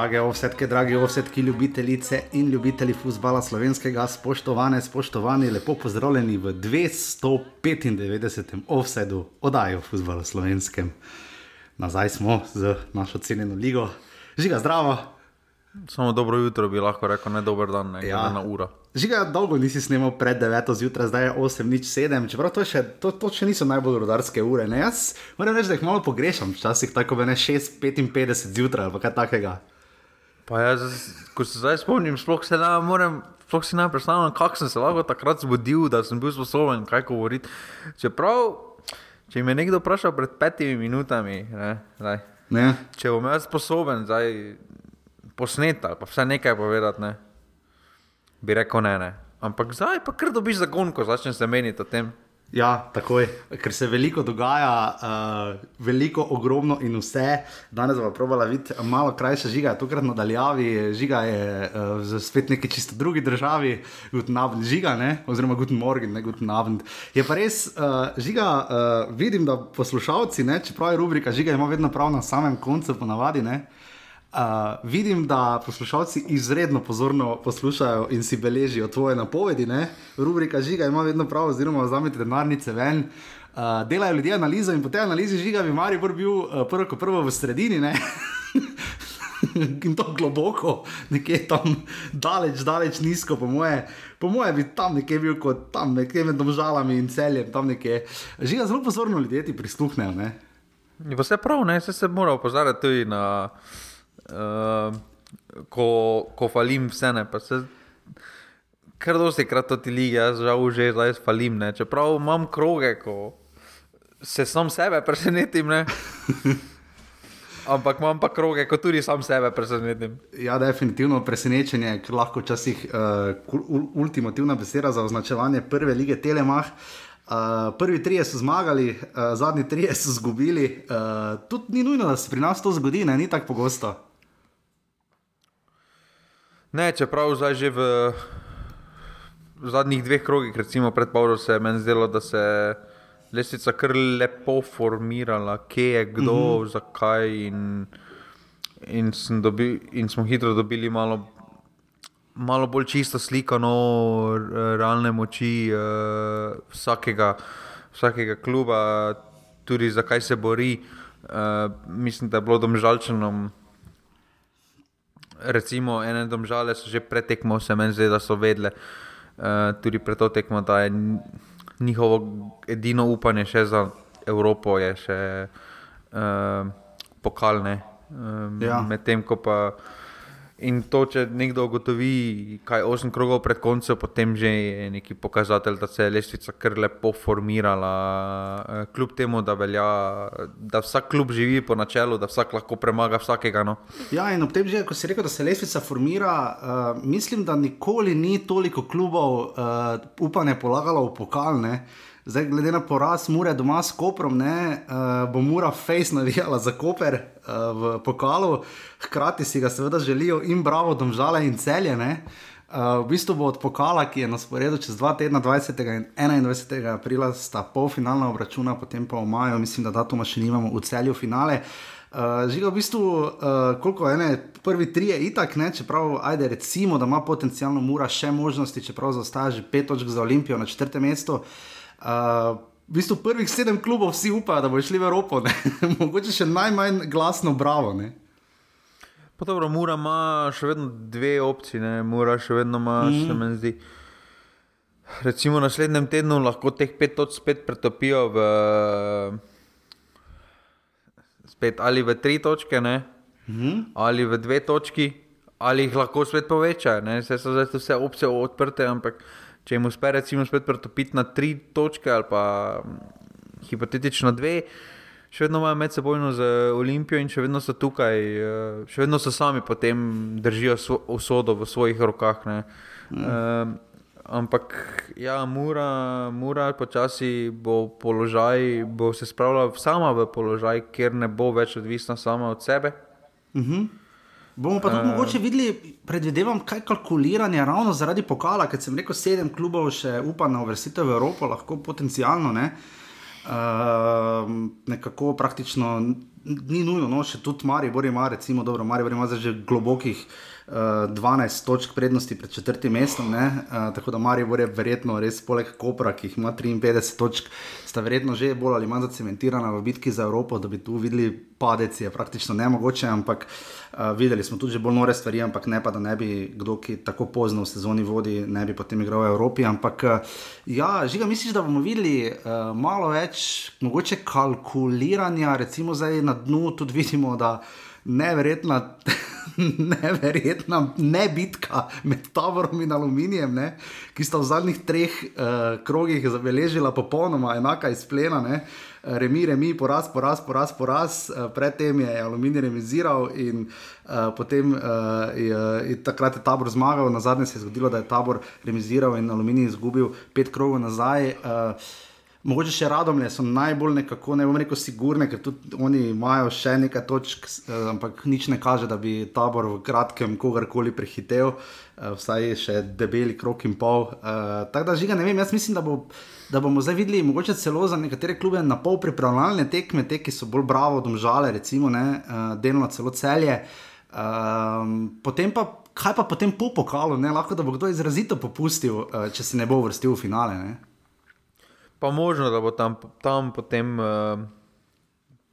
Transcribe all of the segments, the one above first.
Drage ovsetke, dragi ovsetki, ljubitelice in ljubitelji futbola slovenskega, spoštovane, spoštovani, lepo pozdravljeni v 295. offsetu oddaji o futbalu slovenskem. Nazaj smo z našo cenjeno ligo. Žiga, zdravo. Samo dobro jutro bi lahko rekel, ne dober dan, ne Ja. ena ura. Žiga, dolgo nisi snimal pred 9. zjutraj, zdaj je 8.07, čeprav to še, to, to še niso najbolj rodarske ure. Ne? Jaz moram reči, da jih malo pogrešam, včasih tako ne 6.55 zjutraj ali kaj takega. Pa jaz, ko se zdaj spomnim, sploh se ne morem. Sploh si ne predstavljam, kako sem se lahko takrat zbudil, da sem bil sposoben kaj govoriti. Čeprav, če me nekdo vpraša pred petimi minutami, ne, zdaj, Ne? če bom jaz sposoben zdaj posneti ali pa vse nekaj povedati, ne, bi rekel ne, ne. Ampak zdaj pa kar dobiš zagon, ko začneš se meniti o tem. Ja, takoj, ker se veliko dogaja, uh, veliko, ogromno in vse. Danes bomo probala videti malo krajše žiga, tokrat nadaljavi. Žiga je uh, spet neki čisto drugi državi, Guten Abend, žiga, ne? oziroma Guten Morgen, ne Guten Abend. Je pa res, uh, žiga, uh, vidim, da poslušalci, ne, čeprav je rubrika žiga, ima vedno prav na samem koncu, ponavadi. Ne? Uh, vidim, da poslušalci izredno pozorno poslušajo in si beležijo tvoje napovedi. Ne? Rubrika žiga ima vedno prav, oziroma vzamete denarnice ven. Uh, delajo ljudje analizo in po tej analizi žiga bi Maribor bil uh, prvo, prvo v sredini. In to globoko, nekje tam, daleč, daleč nizko, po moje, po moje bi tam nekje bil kot tam, nekje med domžalami in celjem, tam nekje. Žiga zelo pozorno ljudje ti prisluhnejo. Ne? Vse prav, ne, se, se mora opozarjati tudi na, uh, ko, ko falim vse ne. Se, kar dosti krat to ti lige, jaz žal že zdaj falim, ne. čeprav imam kroge, ko se sam sebe presenetim, ne. Ampak imam pa kroge, ko tudi sam sebe presenetim. Ja, definitivno presenečenje, ker lahko včasih uh, ultimativna beseda za označevanje prve lige Telemah. Uh, prvi trije so zmagali, uh, zadnji trije so izgubili. Uh, tudi ni nujno, da se pri nas to zgodi, ne? ni tako pogosto. Ne, čeprav zdaj že v, v zadnjih dveh krogih, recimo pred Pavlom, se je meni zdelo, da se je lestvica kar lepo formirala, kje je kdo, mm -hmm. zakaj. In, in, sem dobil, in smo hitro dobili malo, malo bolj čisto sliko no, realne moči uh, vsakega, vsakega kluba, tudi zakaj se bori. Uh, mislim, da je bilo domžalčanom recimo ene domžale so že pred tekmo, se meni zdi, da so vedle uh, tudi pred to tekmo, da je njihovo edino upanje še za Evropo, je še uh, pokalne. Um, Ja. Medtem ko pa. In to, če nekdo ugotovi, kaj osem krogov pred koncem, potem že je neki pokazatelj, da se je lestvica kar lepo formirala. eh, Kljub temu, da velja, da vsak klub živi po načelu, da vsak lahko premaga vsakega. No. Ja, in ob tem, že, ko si rekel, da se lestvica formira, uh, mislim, da nikoli ni toliko klubov uh, upanje polagalo v pokalne. Zdaj, glede na poraz Mure doma s Koprom, ne, uh, bo Mura Face navijala za Koper uh, v pokalu, hkrati si ga seveda želijo in Bravo, Domžale in Celje. Ne. Uh, v bistvu bo od pokala, ki je na sporedu čez dva tedna, 20. in 21. aprila, sta polfinalna obračuna, potem pa v maju, mislim, da datuma še nimamo, v celju finale. Uh, Žiga, v bistvu, uh, koliko ene, prvi tri je itak, ne, čeprav, ajde, recimo, da ima potencialno Mura še možnosti, čeprav zaostaja že pet točk za Olimpijo na četrtem mestu. Uh, v bistvu prvih sedem klubov vsi upajo, da bo šli v Evropo, ne. mogoče še najmanj glasno bravo. Ne. Pa dobro, Mura ima še vedno dve opcije, ne? Mura še vedno ima, mm. se meni zdi. Recimo naslednjem tednu lahko teh pet točk spet pretopijo v spet ali v tri točke, ne? Mm. ali v dve točki, ali jih lahko spet povečajo. Saj so zdaj vse opcije odprte, ampak če jim uspe recimo spet pretopiti na tri točke ali pa mm, hipotetično dve. Še vedno imajo med sebojno z Olimpijo in še vedno so tukaj, eh, še vedno so sami potem držijo usodo v svojih rokah. ne. Um, ampak, ja, Mura, Mura počasi bo položaj, bo se spravila sama v položaj, kjer ne bo več odvisna sama od sebe. Bomo pa tudi uh, mogoče videli, predvidevam, kaj kalkuliranje ravno zaradi pokala, ker sem rekel, sedem klubov še upa na uvrstitev v Evropo, lahko potencialno ne. Uh, nekako praktično ni nujno, no, še tudi Maribor ima, recimo, dobro, Maribor ima zdaj že globokih. 12 točk prednosti pred četrtim mestom, uh, tako da Maribor je verjetno res poleg Kopra, ki ima 53 točk, sta verjetno že bolj ali manj zacementirana v bitki za Evropo, da bi tu videli padec, je praktično nemogoče, ampak uh, videli smo tudi bolj nore stvari, ampak ne pa, da ne bi kdo, ki tako pozno v sezoni vodi, ne bi potem igral v Evropi. Ampak uh, ja, žiga, misliš, da bomo videli uh, malo več mogoče kalkuliranja, recimo zdaj na dnu tudi vidimo, da neverjetna. neverjetna ne bitka med Tavorom in Aluminijem, ne, ki sta v zadnjih treh uh, krogih zabeležila popolnoma enaka izplena. Ne. Remi, remi, poraz, poraz, poraz, poraz. Eh, predtem je Aluminij remiziral in uh, potem uh, je, je takrat je tabor zmagal. Na zadnje se je zgodilo, da je tabor remiziral in Aluminij izgubil pet krogov nazaj. Uh, Mogoče še radom je, so najbolj nekako, ne bom rekel, sigurne, ker tudi oni imajo še nekaj točk, eh, ampak nič ne kaže, da bi tabor v kratkem kogarkoli prehitev, eh, vsaj še debeli krok in pol. Eh, tako da žiga, ne vem, jaz mislim, da, bo, da bomo zdaj videli, mogoče celo za nekatere klube na pol pripravljalne tekme, te, ki so bolj bravo, domžale, recimo, ne, delno celo celje. Potem pa, kaj pa potem po pokalu, ne, lahko da bo kdo izrazito popustil, če se ne bo vrstil v finale. Ne. Pa možno, da bo tam, tam potem uh,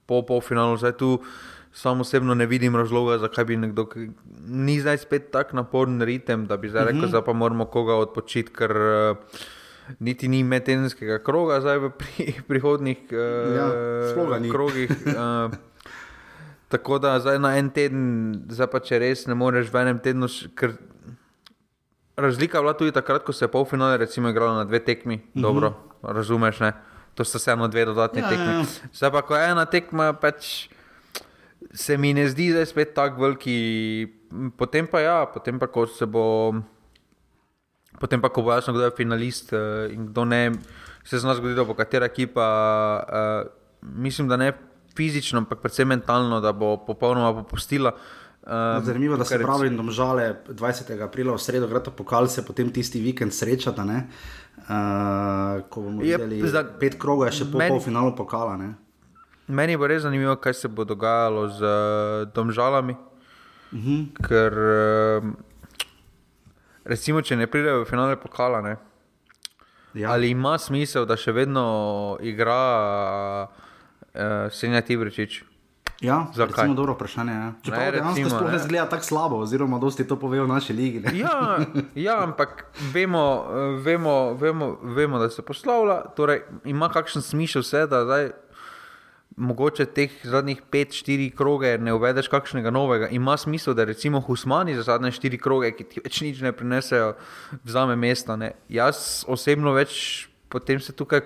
po polfinalu, zdaj tu samo osebno ne vidim razloga, zakaj bi nekdo, ki ni zdaj spet tako naporen ritem, da bi zdaj rekel, da mhm. pa moramo koga odpočiti, ker uh, niti ni metenskega kroga zdaj v pri, prihodnih uh, ja, krogih. Uh, Tako da zdaj na en teden, zdaj pa če res ne moreš v enem tednu, ker razlika je bila tudi takrat, ko se je polfinale, recimo, igralo na dve tekmi. Mm -hmm. Dobro, razumeš, ne? to so vseeno dve dodatne ja, tekme. Ja. Zdaj pa, ko je ena tekma, pač se mi ne zdi, da je spet tako veliki. Potem pa ja, potem pa, ko se bo. Potem pa, ko bo jasno, kdo je finalist uh, in kdo ne, se z nami zgodi, da bo katera ekipa, uh, mislim, da ne fizično, ampak predvsem mentalno, da bo popolnoma popustila. Uh, Zanimivo je, da se pravi, da žale 20. aprila v sredo, gre to pokal, se potem tisti vikend srečata. Uh, ko bomo videli, da je pet krogov, je še pol, meni, pol finalu pokala. Ne? Meni bo res zanimivo, kaj se bo dogajalo z uh, domžalami. Uh mhm. -huh. Ker, uh, recimo, če ne pridejo v finale pokala, ja. ali ima smisel, da še vedno igra uh, Senja Tibrečič? Ja, Zakaj? Je dobro vprašanje. Ja. Čeprav ne, recimo, sploh ne zgleda tako slabo, oziroma dosti to povejo v naši ligi. Ja, ja, ampak vemo, vemo, vemo, vemo, da se poslavlja, torej ima kakšen smisel vse, da zdaj. Mogoče teh zadnjih 5-4 kroge ne uvedeš kakšnega novega. Ima smisel, da recimo Husmani za zadnje 4 kroge, ki ti več nič ne prinesejo, vzame mesta. Ne? Jaz osebno več potem se tukaj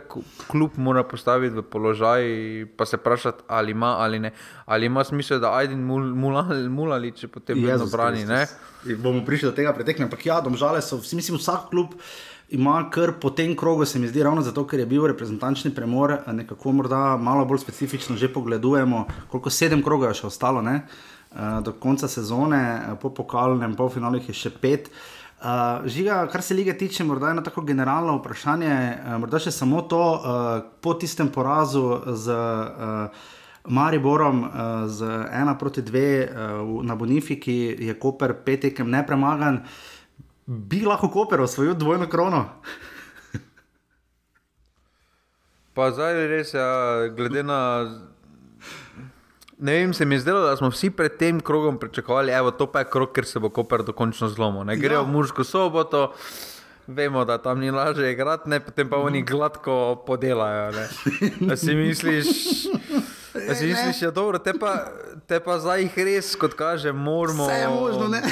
kljub mora postaviti v položaj in se vprašati, ali ima ali ne. Ali ima smisel, da ajdi mulali, če potem je to brani. Bomo prišli do tega pretekle, ampak ja, domžale so, mislim, vsak klub. Ima kar po tem krogu, se mi zdi, ravno zato, ker je bil reprezentančni premor, nekako morda malo bolj specifično že pogledujemo, koliko sedem krogov je še ostalo, ne? do konca sezone, po pokalnem, po finalih je še pet. Uh, Uh, žiga, kar se lige tiče, morda je eno tako generalno vprašanje, uh, morda še samo to, uh, po tistem porazu z uh, Mariborom, uh, z ena proti dve uh, na Bonifiki, je Koper petekem nepremagan, bi lahko Koper osvojil dvojno krono. pa zdaj res, ja, glede na ne vem, se mi je zdelo, da smo vsi pred tem krogom pričakovali, da to pa je krog, ker se bo Koper dokončno zlomil. Ne grejo ja. v Mursko soboto. Vemo, da tam ni lažje igrati, ne, potem pa oni gladko podelajo. Da si misliš, da si misliš, da je dobro, te pa, te pa zdaj jih res, kot kaže, moramo. Vse je možno, ne.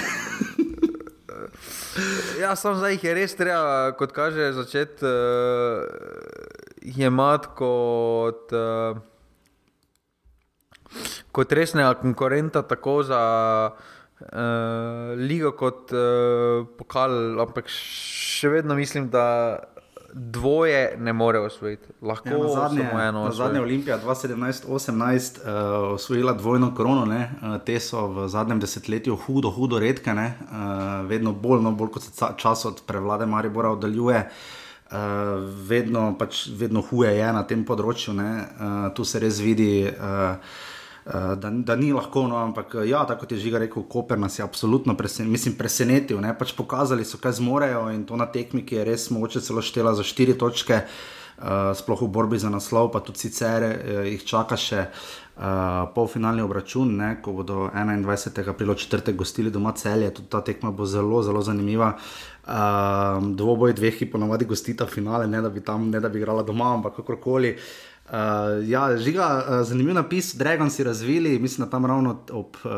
Ja, sem zdaj jih je res treba, kot kaže, začeti uh, jemati kot. Uh, kot resnega konkurenta, tako za uh, ligo, kot uh, pokal. Ampak še vedno mislim, da dvoje ne more osvojiti. Lahko ja, zadnje, samo eno. Zadnja Olimpija 2017-2018 uh, osvojila dvojno krono, uh, te so v zadnjem desetletju hudo, hudo redke, uh, vedno bolj, no, bolj kot se čas od prevlade Maribora oddaljuje. Uh, vedno, pač, vedno huje je na tem področju, uh, tu se res vidi. Uh, da, da ni lahko, no, ampak ja, tako kot je Žiga rekel, Koper nas je absolutno presen, mislim, presenetil. Ne? Pač pokazali so, kaj zmorejo in to na tekmi, ki je res mogoče celo štela za štiri točke. Uh, sploh v borbi za naslov, pa tudi sicer uh, jih čaka še uh, polfinalni obračun, ne, ko bodo 21. aprila četrtek gostili doma celje. Tudi ta tekma bo zelo, zelo zanimiva. Uh, dvoboj dveh, ki ponovadi gostita finale, ne da bi tam, ne da bi igrala doma, ampak kakorkoli. Uh, Uh, ja, žiga, uh, zanimiv napis, Dragon si razvili, mislim, da tam ravno ob uh,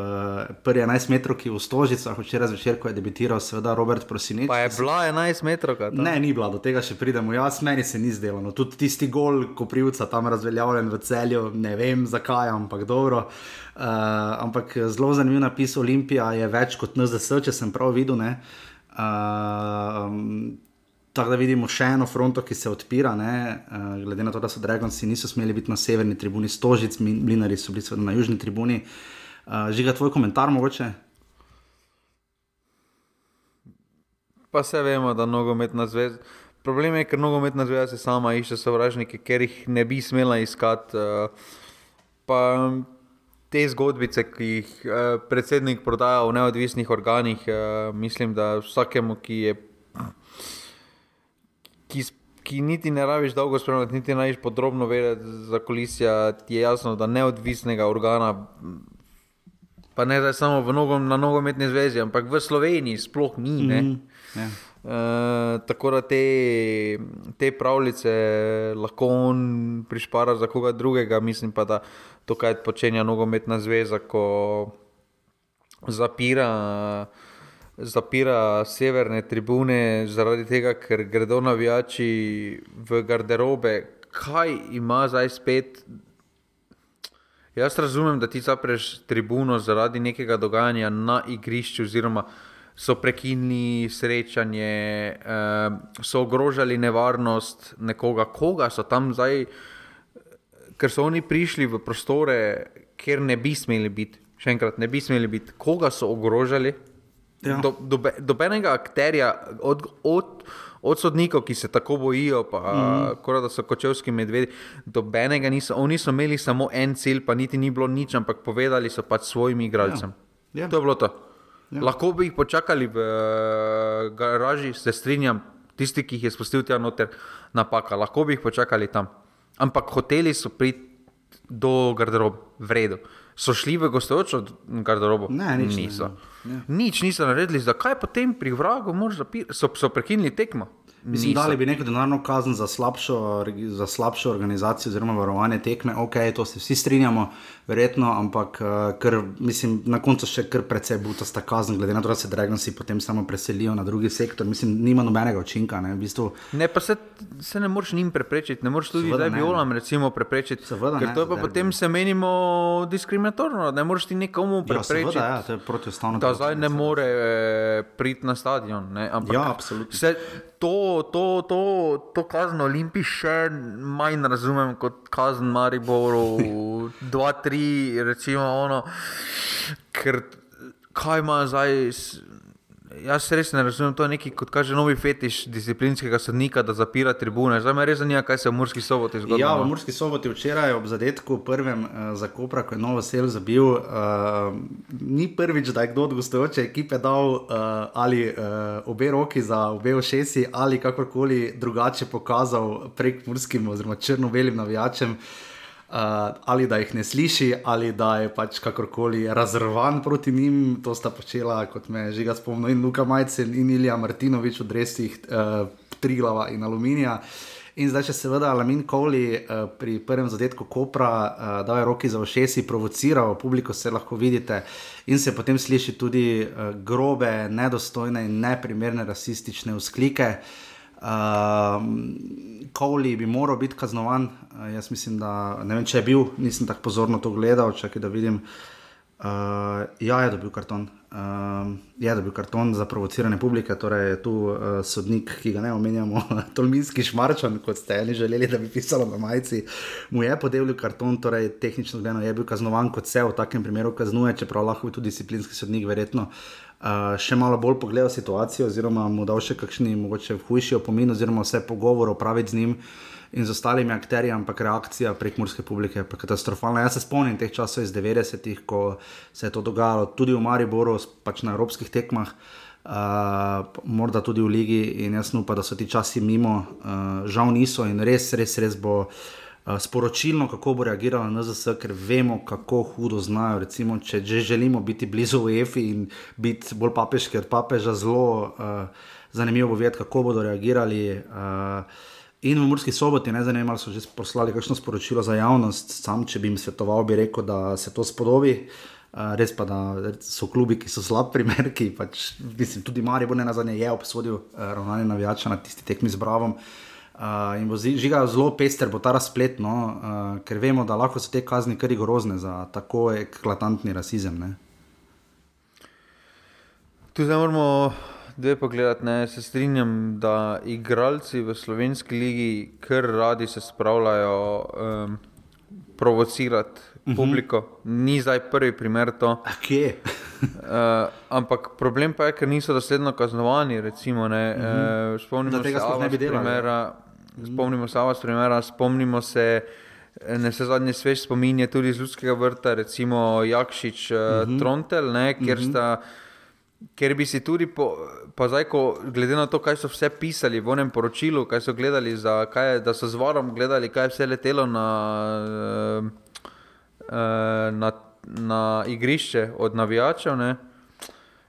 prvi 11 metrov, ki je v Stožicah, včeraj zvečer, ko je debitiral, seveda Robert Prosinič. Pa je bila 11 metrov? Ne, ni bila, do tega še pridemo. Jaz, meni se ni zdelo. No, tudi tisti gol, ko privca tam razveljavljen v celju, ne vem zakaj, ampak dobro. Uh, ampak zelo zanimiv napis Olimpija je več kot NZS, če sem prav videl. Uh, um, Tako da vidimo še eno fronto, ki se odpira, ne, uh, glede na to, da so Dragoci niso smeli biti na severni tribuni, stožic, mlinari so bili na južni tribuni. Uh, žiga, tvoj komentar mogoče? Pa se vemo, da nogometna zveza. Problem je, ker nogometna zveza se sama išče sovražnike, ker jih ne bi smela iskati. Uh, pa te zgodbice, ki jih predsednik prodaja v neodvisnih organih, mislim, da vsakemu, ki je ki, ki niti ne rabiš dolgo spremljati, niti ne rabiš podrobno vedeti za kolisijo, ti je jasno, da neodvisnega organa, pa ne da samo nogom, na nogometni zvezi, ampak v Sloveniji sploh ni. Mm -hmm. Uh, tako da te, te pravljice lahko on prišpara za koga drugega, mislim pa, da to, kaj počenja nogometna zveza, ko zapira uh, zapira severne tribune, zaradi tega, ker gredo navijači v garderobe. Kaj ima zdaj spet? Jaz razumem, da ti zapreš tribuno zaradi nekega dogajanja na igrišču, oziroma so prekinili srečanje, eh, so ogrožali nevarnost nekoga, koga so tam zdaj, ker so oni prišli v prostore, kjer ne bi smeli biti. Še enkrat, ne bi smeli biti, koga so ogrožali, Ja. Do, do, dobenega akterja, od, od, od sodnikov, ki se tako bojijo, pa mm -hmm. da so kočevski medvedi, dobenega niso. Oni so imeli samo en cilj, pa niti ni bilo nič, ampak povedali so pač svojim igralcem. Ja. Ja. To je bilo to. Ja. Lahko bi jih počakali v uh, garaži, se strinjam, tisti, ki jih je spustil tja noter, napaka. Lahko bi jih počakali tam. Ampak hoteli so priti do garderobe, v redu. So šli v gostujočo garderobo? Ne, nič niso. Ne, ne. Ja. Nič niso naredili, zakaj potem pri vragu so, so prekinili tekmo? Mislim, dali bi neko denarno kazen za slabšo, za slabšo organizacijo oziroma varovanje tekme, ok, to se vsi strinjamo, verjetno, ampak uh, kar, mislim, na koncu še kar precej buta sta kazen, glede na to, da se Dragonci potem samo preselijo na drugi sektor. Mislim, nima nobenega učinka. Ne, v bistvu, ne pa se, se ne moreš njim preprečiti, ne moreš tudi zdaj violam recimo preprečiti. Seveda, ker ne, to pa potem se menimo diskriminatorno, ne moreš ti nekomu preprečiti. Ja, seveda, ja, to je protiustavno. Da zdaj ne more eh, priti na stadion. Ne, ampak, ja, absolutno to, to, to, to kazen Olimpiji še manj razumem kot kazen Mariboru, 2-3, recimo ono, ker kaj ima zdaj. Jaz res ne razumem, to je neki, kot kaže novi fetiš disciplinskega sodnika, da zapira tribune. Zdaj me res zanima, kaj se v Murski soboti zgodi. Ja, v Murski soboti včeraj ob zadetku, prvem uh, za Kopra, ko je novo sel zabil, uh, ni prvič, da je kdo od gostujoče ekipe dal uh, ali uh, obe roki za obe ošesi ali kakorkoli drugače pokazal prek murskim oziroma črno-belim navijačem. Uh, uh, ali da jih ne sliši, ali da je pač kakorkoli razrvan proti njim. To sta počela, kot me že ga spomnil, in Luka Majcen in Ilija Martinovič v drevesih uh, Triglava in Aluminija. In zdaj, če seveda Alamin Kowli uh, pri prvem zadetku Kopra uh, da je roki za ošesi provociral, publiko se lahko vidite in se potem sliši tudi uh, grobe, nedostojne in neprimerne rasistične vzklike. Uh, Kowli bi moral biti kaznovan. Uh, jaz mislim, da ne vem, če je bil, nisem tako pozorno to gledal, čakaj, da vidim. Uh, ja, je dobil karton. Uh, je dobil karton za provociranje publike, torej je tu uh, sodnik, ki ga ne omenjamo, Tolminski šmarčan, kot ste eni želeli, da bi pisalo na majici. Mu je podelil karton, torej tehnično gledano je bil kaznovan, kot se v takem primeru kaznuje, čeprav lahko tudi disciplinski sodnik, verjetno. Uh, še malo bolj pogledal situacijo, oziroma mu dal še kakšni, mogoče hujši opomin, oziroma vse pogovor opraviti z njim. in z ostalimi akterji, ampak reakcija prek morske publike je katastrofalna. Jaz se spomnim teh časov iz 90-ih, ko se je to dogajalo tudi v Mariboru, pač na evropskih tekmah. Uh, morda tudi v Ligi, in jaz upam, da so ti časi mimo, uh, žal niso, in res, res, res bo uh, sporočilno, kako bo reagirala NZS, ker vemo, kako hudo znajo. Recimo, če že želimo biti blizu UEFI in biti bolj papeški od papeža, zelo uh, zanimivo bo videti, kako bodo reagirali. Uh, In v Murski soboti, ne zanimivo, so že poslali kakšno sporočilo za javnost, sam, če bi jim svetoval, bi rekel, da se to spodobi. Res pa, da so klubi, ki so slab primer, ki pač, mislim, tudi Marijo ne na zadnje je obsodil ravnanje navijača na tisti tekmi z Bravom. Uh, in bo žiga zelo pester, bo ta razplet, no, uh, ker vemo, da lahko so te kazni kar grozne za tako eklatantni rasizem. Ne. Tu zdaj moramo dve pogledati. Ne? Se strinjam, da igralci v slovenski ligi kar radi se spravljajo um, provocirati uh mhm. -huh. publiko. Ni zdaj prvi primer to. Kje? uh, ampak problem pa je, ker niso dosledno kaznovani. Recimo, ne? uh -huh. uh, spomnimo se Avas primera. Spomnimo se Avas primera, spomnimo se. Ne vse zadnje svež spominje tudi iz Ljudskega vrta, recimo Jakšič, uh -huh. Trontel, ne, kjer uh -huh. sta Ker bi si tudi, po, pa zdaj, ko, glede na to, kaj so vse pisali v enem poročilu, kaj so gledali, za, kaj, da so z varom gledali, kaj je vse letelo na, uh, na, na igrišče od navijačev. Ne?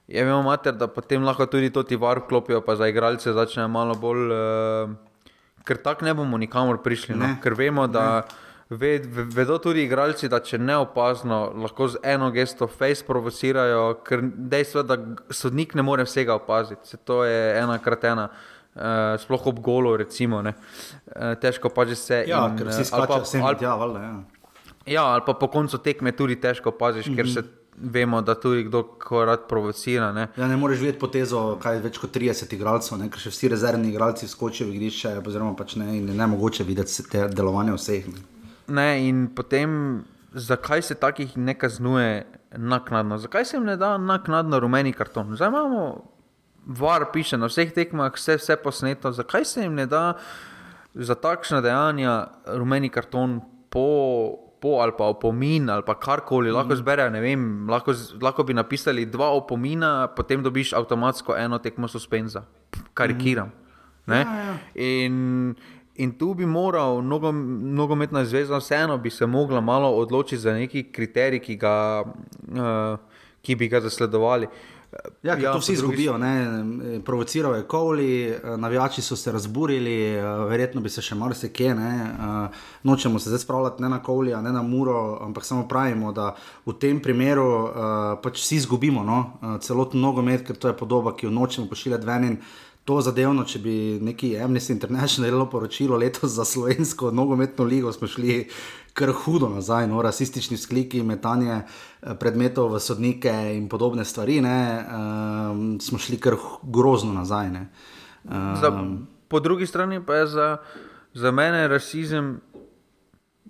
Je imel mater, da potem lahko tudi to ti var klopijo, pa za igralce začne malo bolj. Uh, ker tako ne bomo nikamor prišli, no? ker vemo, da. Ne. Ved, vedo tudi igralci, da če neopazno lahko z eno gesto face provocirajo, ker dejstvo je, da sodnik ne more vsega opaziti. Se to je ena krat ena, uh, sploh ob golu, recimo. Uh, težko pa že se. Ja, in, ker si sklepal, da se ja, ja. Ja, ali pa po koncu tekme tudi težko opaziš, mm -hmm. ker mhm. se. Vemo, da tudi kdo rad provocira. Ne, ja, ne moreš videti potezo, kaj je več kot 30 igralcev, ker še vsi rezervni igralci skočijo v igrišče, oziroma pač ne, ne, ne mogoče videti te delovanje vseh. Ne. Ne, in potem, zakaj se takih ne kaznuje naknadno? Zakaj se jim ne da naknadno rumeni karton? Zdaj imamo var, piše na vseh tekmah, vse, vse posneto. Zakaj se jim ne da za takšne dejanja rumeni karton po, po ali pa opomin ali pa karkoli, mm. lahko zberejo, ne vem, lahko, lahko bi napisali dva opomina, potem dobiš avtomatsko eno tekmo suspenza. Karikiram. Mm. Ja, ja. In In tu bi moral nogometna zveza, vseeno bi se mogla malo odločiti za neki kriterij, ki, ga, uh, ki bi ga zasledovali. Ja, ja, to vsi izgubijo, provocirajo je kovli, eh, navijači so se razburili, eh, verjetno bi se še marsikje. Nočemo se zdaj spravljati ne na kovli, ne na muro, ampak samo pravimo, da v tem primeru pač vsi izgubimo no? celoten nogomet, ker to je podoba, ki jo nočemo pošiljati ven to zadevno, če bi neki Amnesty International delalo poročilo letos za slovensko nogometno ligo, smo šli kar hudo nazaj, no, rasistični skliki, metanje eh, predmetov v sodnike in podobne stvari, ne, um, smo šli kar grozno nazaj. Um, za, po drugi strani pa je za, za mene rasizem,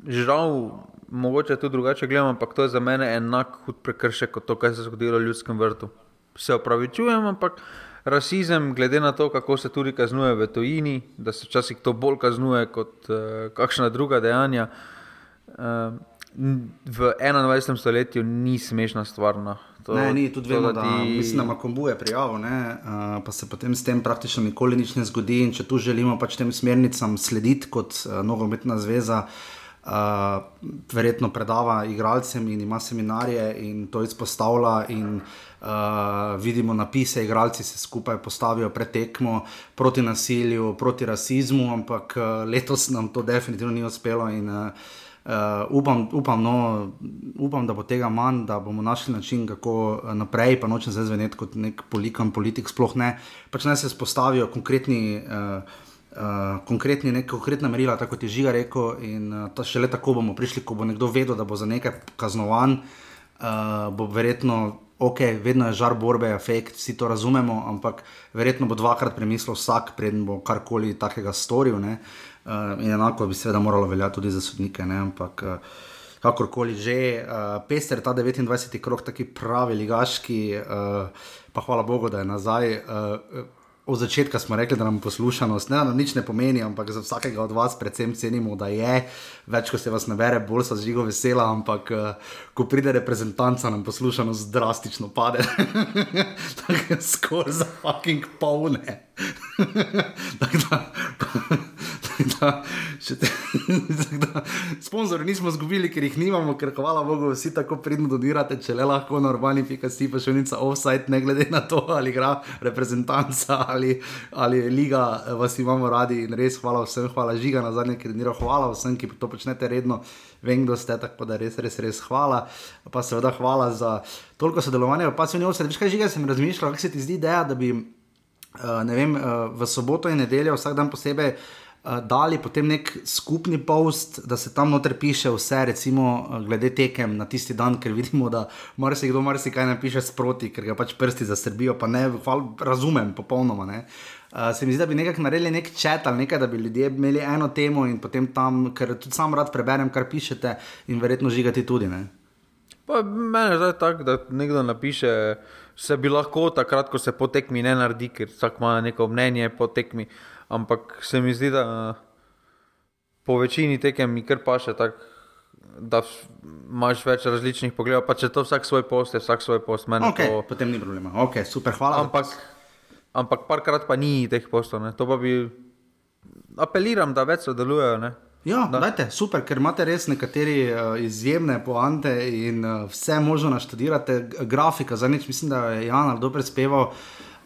žal, mogoče tudi drugače gledam, ampak to je za mene enak hud prekršek kot to, kar se je zgodilo v ljudskem vrtu. Se opravičujem, ampak rasizem, glede na to, kako se tudi kaznuje v tujini, da se včasih to bolj kaznuje kot uh, kakšna druga dejanja. Uh, v 21. stoletju ni smešna stvar. No. To, ne, ni tudi vemo, da, ti... da mislim, da ima kombuje prijavo, ne, uh, pa se potem s tem praktično nikoli nič ne zgodi. In če tu želimo pač tem smernicam slediti kot uh, nogometna zveza, uh, verjetno predava igralcem in ima seminarije in to izpostavlja. In, Uh, vidimo napise, igralci se skupaj postavijo pred tekmo proti nasilju, proti rasizmu, ampak uh, letos nam to definitivno ni uspelo. In, uh, uh, upam, upam, no, upam, da bo tega manj, da bomo našli način, kako naprej. Pa nočem zdaj zveneti kot nek polikan politik, sploh ne. Pač naj se spostavijo konkretni. Uh, Uh, konkretni, nek, konkretna merila, tako kot je Žiga rekel, in uh, šele tako bomo prišli, ko bo nekdo vedel, da bo za nekaj kaznovan, uh, bo verjetno ok, vedno je žar borbe, efekt, vsi to razumemo, ampak verjetno bo dvakrat premislil vsak, preden bo karkoli takega storil. Uh, in enako bi seveda moralo veljati tudi za sodnike. Ne? Ampak uh, kakorkoli že, uh, pester ta 29. krok, taki pravi ligaški, uh, pa hvala Bogu, da je nazaj. Uh, od začetka smo rekli, da nam poslušanost ne, nam nič ne pomeni, ampak za vsakega od vas predvsem cenimo, da je. Več, ko se vas nabere, bolj so žigo vesela, ampak uh, ko pride reprezentanca, nam poslušanost drastično pade. Tako skoraj za fucking polne. Tako da, da, te, da, sponzorji nismo izgubili, ker jih nimamo, ker hvala Bogu, vsi tako pridno donirate, če le lahko normalni, pika si pa še unica offside, ne glede na to, ali igra reprezentanca ali, ali liga, vas imamo radi in res hvala vsem, hvala žiga na zadnje, ker dniro hvala vsem, ki to počnete redno. Vem, kdo ste, tako da res, res, res hvala. Pa seveda hvala za toliko sodelovanja. Pa se mi vse, veš kaj žiga, sem razmišljal, kako se ti zdi ideja, da bi uh, vem, uh, v soboto in nedeljo vsak dan posebej uh, dali potem nek skupni post, da se tam noter piše vse, recimo uh, glede tekem na tisti dan, ker vidimo, da marsikdo marsikaj napiše sproti, ker ga pač prsti zasrbijo, pa ne, hval, razumem popolnoma. Ne. Uh, se mi zdi, da bi nekako naredili nek čat ali nekaj, da bi ljudje imeli eno temo in potem tam, ker tudi sam rad preberem, kar pišete in verjetno žigati tudi. Ne? Pa meni je tako, da nekdo napiše, se bi lahko takrat, ko se potekmi ne naredi, ker vsak ima neko mnenje potekmi. Ampak se mi zdi, da po večini tekem mi kar paše tako. Da imaš več različnih pogledov, pa če to vsak svoj post, je vsak svoj post. Okay, to... Potem ni problema, ok, super, hvala. Ampak, ampak parkrat pa ni teh postov, ne. to pa bi apeliral, da več sodelujejo. Ja, dajte, super, ker imate res nekateri uh, izjemne poante in uh, vse možno naštudirate. Grafika, za nič mislim, da je Jan dobro speval.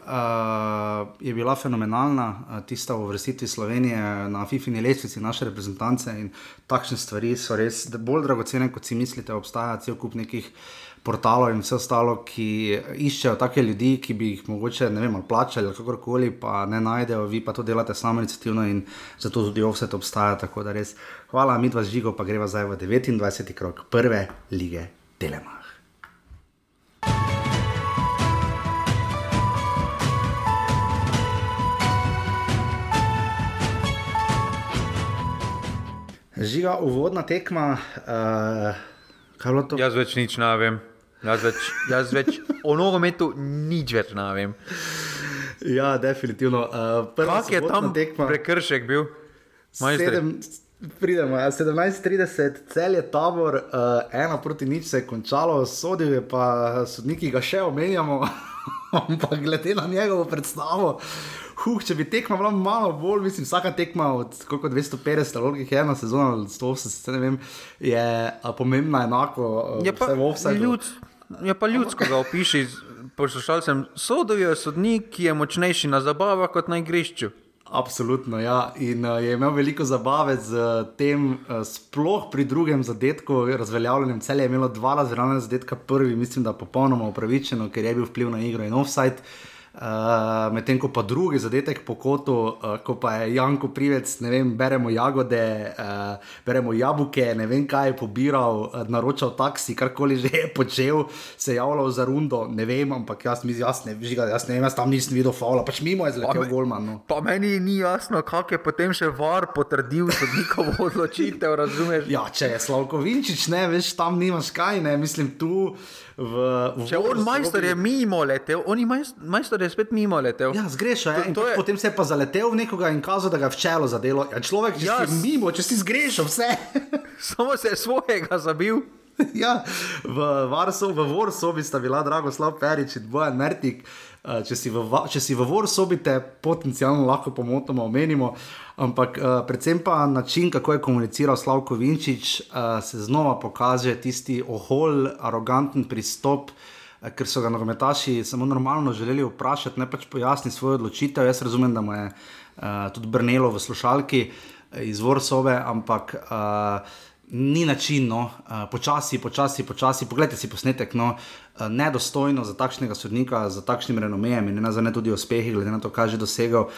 Uh, je bila fenomenalna, uh, tista v vrstitvi Slovenije na FIFINI lestvici, naše reprezentance in takšne stvari so res bolj dragocene, kot si mislite. Obstaja cel kup nekih portalov in vse ostalo, ki iščejo take ljudi, ki bi jih mogoče ne vem, plačali ali kakorkoli, pa ne najdejo, vi pa to delate samo inicijativno in zato tudi offset obstaja. Tako da res hvala, mi dva žigo, pa greva zdaj v 29. krok prve lige Telemach. Žiga, uvodna tekma. Uh, Jaz več nič ne vem. Jaz več, jaz več o nogometu nič več ne vem. Ja, definitivno. Uh, Kak je tam tekma? prekršek bil? Sedem, pridemo, ja, 17:30, cel je tabor, uh, ena proti nič se je končalo, sodil je pa sodniki, ga še omenjamo, ampak glede na njegovo predstavo. Huh, če bi tekma bila malo bolj, mislim, vsaka tekma od 250 ali kaj ena sezona, 180, ne vem, je pomembna enako. Je pa, ljud, je pa ljudsko, da opiši, poslušal sem, sodovijo sodnik, ki je močnejši na zabavah kot na igrišču. Absolutno, ja. In uh, je imel veliko zabave z uh, tem, uh, sploh pri drugem zadetku, razveljavljenem celem. Je imelo dva razveljavljena zadetka, prvi, mislim, da popolnoma upravičeno, ker je bil vpliv na igro in offside. Uh, Medtem ko pa drugi zadetek po kotu, uh, ko pa je Janko Privec, ne vem, beremo jagode, uh, beremo jabuke, ne vem kaj je pobiral, uh, naročal taksi, karkoli že je počel, se javljal za rundo, ne vem, ampak jaz jaz ne, žiga, jaz ne vem, jaz tam nisem videl faula, pač mimo je zletel Golman. No. Pa meni ni jasno, kako je potem še var potrdil sodnikovo odločitev, razumeš? Ja, če je Slavko Vinčič, ne veš, tam nimaš kaj, ne, mislim tu. V, v Če on majster je mimo letel, on majster je spet mimo letel. Ja, zgrešil je. je. Potem se je pa zaletel v nekoga in kazal, da ga v čelo zadelo. Ja, človek, če ja, si mimo, če si zgrešil vse. Samo se je svojega zabil. ja, v Varsovi, v Vorsovi sta bila Dragoslav Perič in Bojan Mertik. Uh, če si v, če si v Vorsobi, te potencialno lahko pomotoma omenimo. Ampak uh, predvsem pa način, kako je komuniciral Slavko Vinčič, uh, se znova pokaže tisti ohol, aroganten pristop, uh, ker so ga nogometaši samo normalno želeli vprašati, ne pač pojasniti svojo odločitev. Jaz razumem, da mu je uh, tudi brnelo v slušalki izvor sobe, ampak. Uh, Ni način, no, uh, počasi, počasi, počasi. Poglejte si posnetek, no, uh, nedostojno za takšnega sodnika, za takšnim renomejem in ne za ne tudi uspehi, glede na to, kaj je dosegel.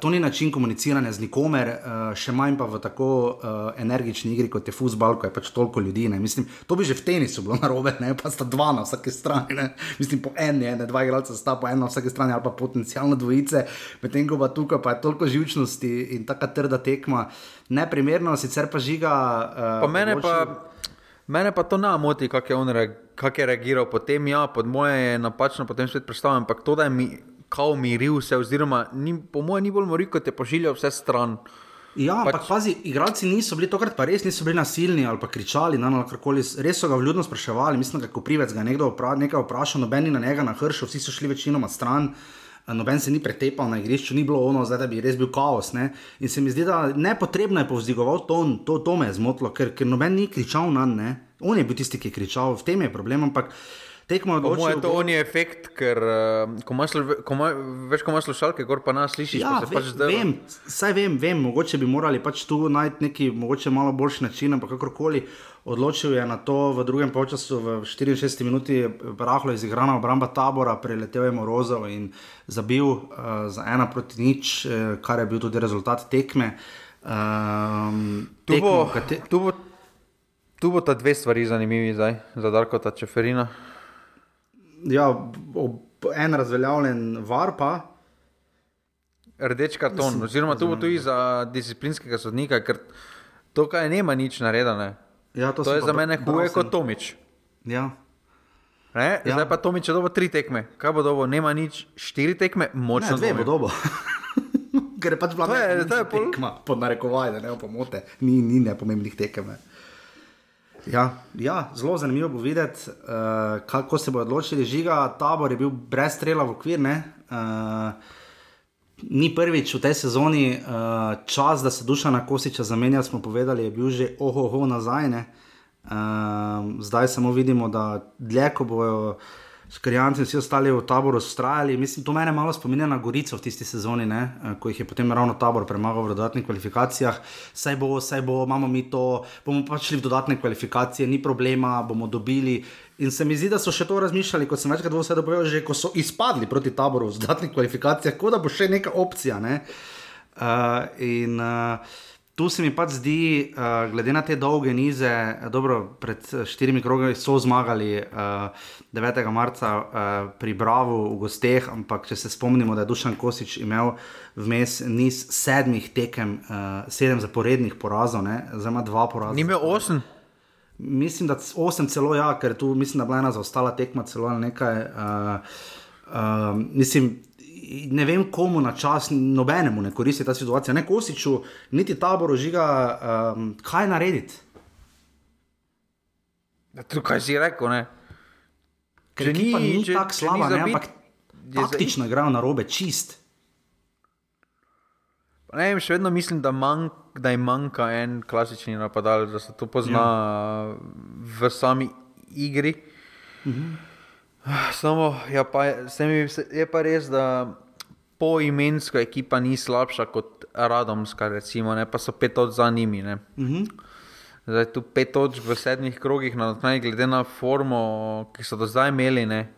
To ni način komuniciranja z nikomer, še manj pa v tako energični igri kot je futbol, ko je pač toliko ljudi. Mislim, to bi že v tenisu bilo narobe, ne pa sta dva na vsaki strani. Ne? Mislim, po eni, ne dva igralca sta po eni na vsaki strani ali pa potencijalno dvojice, medtem ko pa tukaj pa je toliko živčnosti in tako trda tekma. Neprimerno, sicer pa žiga. Uh, pa mene, pa, mene pa to ne moti, kako je on re, kak je reagiral. Potem, ja, pod moje je napačno, potem spet predstavljam. Ampak to, da je mi kao miril se, oziroma ni, po mojem ni bolj moril, kot je pošiljal vse stran. Ja, pač... ampak pazi, igralci niso bili tokrat pa res niso bili nasilni ali pa kričali, na no, karkoli. Res so ga vljudno spraševali, mislim, da je Koprivec ga nekdo vpra, nekaj vprašal, noben ni na njega nahršil, vsi so šli večinoma stran. Noben se ni pretepal na igrišču, ni bilo ono, zdaj, da bi res bil kaos. Ne? In se mi zdi, da nepotrebno je povzdigoval ton, to, to me je zmotilo, ker, ker noben ni kričal na ne. On je bil tisti, ki je kričal, v tem je problem. Ampak tekmo je odločilo. To je to efekt, ker uh, ko imaš, ko imaš, veš, ko imaš slušalke, gor pa nas slišiš. Ja, ve, pač vem, saj vem, vem, mogoče bi morali pač tu najti neki, mogoče malo boljši način, ampak kakorkoli. Odločil je na to v drugem času, v 64 minuti, rahlo izigrana obramba tabora, preletel je Morozov in zabil uh, za ena proti nič, uh, kar je bil tudi rezultat tekme. Um, tu, tekmo, bo, kate... tu, bo, tu bo ta dve stvari zanimivi zdaj, za Darko Čeferina ja, en razveljavljen var pa. Rdeč karton, Mislim, oziroma to bo tudi za disciplinskega sodnika, ker tukaj nema nič naredene. Ja, to to je za mene huje kot Tomič. Ja. Ja. Zdaj pa Tomič je dobo tri tekme. Kaj bo dobo? Nema nič štiri tekme, močno ne, dve bo dobo. Ker je pač bila to pol... tekma, pod narekovaj, da ne bo pomote, ni, ni nepomembnih tekem. Ja, ja, zelo zanimivo bo videti, uh, kako se bo odločili. Žiga, tabor je bil brez strela v okvir. Uh, ni prvič v tej sezoni uh, čas, da se duša na kosiča zamenja, smo povedali, je bil že ohoho nazaj. Uh, zdaj samo vidimo, da dlje, ko bojo skrijanci in vsi ostali v taboru ustrajali. Mislim, to mene malo spominja na Gorico v tisti sezoni, ne? Eh, ko jih je potem ravno tabor premagal v dodatnih kvalifikacijah. Saj bo, saj bo, imamo mi to, bomo pač šli v dodatne kvalifikacije, ni problema, bomo dobili. In se mi zdi, da so še to razmišljali, kot sem večkrat vse dopovedal, že ko so izpadli proti taboru v dodatnih kvalifikacijah, kot da bo še neka opcija. Ne? Uh, in, uh, tu se mi pač zdi, uh, glede na te dolge nize, dobro, pred štirimi krogi so zmagali uh, eh, 9. marca uh, pri Bravo v gosteh, ampak če se spomnimo, da je Dušan Kosič imel vmes niz sedmih tekem, uh, sedem zaporednih porazov, zdaj ima dva poraza. Ni imel osem. Mislim, da osem celo ja, ker tu mislim, da je bila ena zaostala tekma celo nekaj. Uh, uh, mislim, ne vem, komu na čas, nobenemu ne koristi ta situacija, ne kosiču, niti taboru žiga, um, kaj narediti. Ja, tu kaj si rekel, ne? Ker ni, ni tako slaba, ne, ampak taktično igrajo na robe, čist. Ne vem, še vedno mislim, da, manj, da je manjka en klasični napadalec, da se to pozna ja. v sami igri. Mhm. Samo, ja, pa, mi, je pa res, da poimensko ekipa ni slabša kot Radomska, recimo, ne, pa so pet od za njimi. Uh mhm. -huh. Zdaj tu pet točk v sedmih krogih, na odknaj, glede na formo, ki so do zdaj imeli, ne,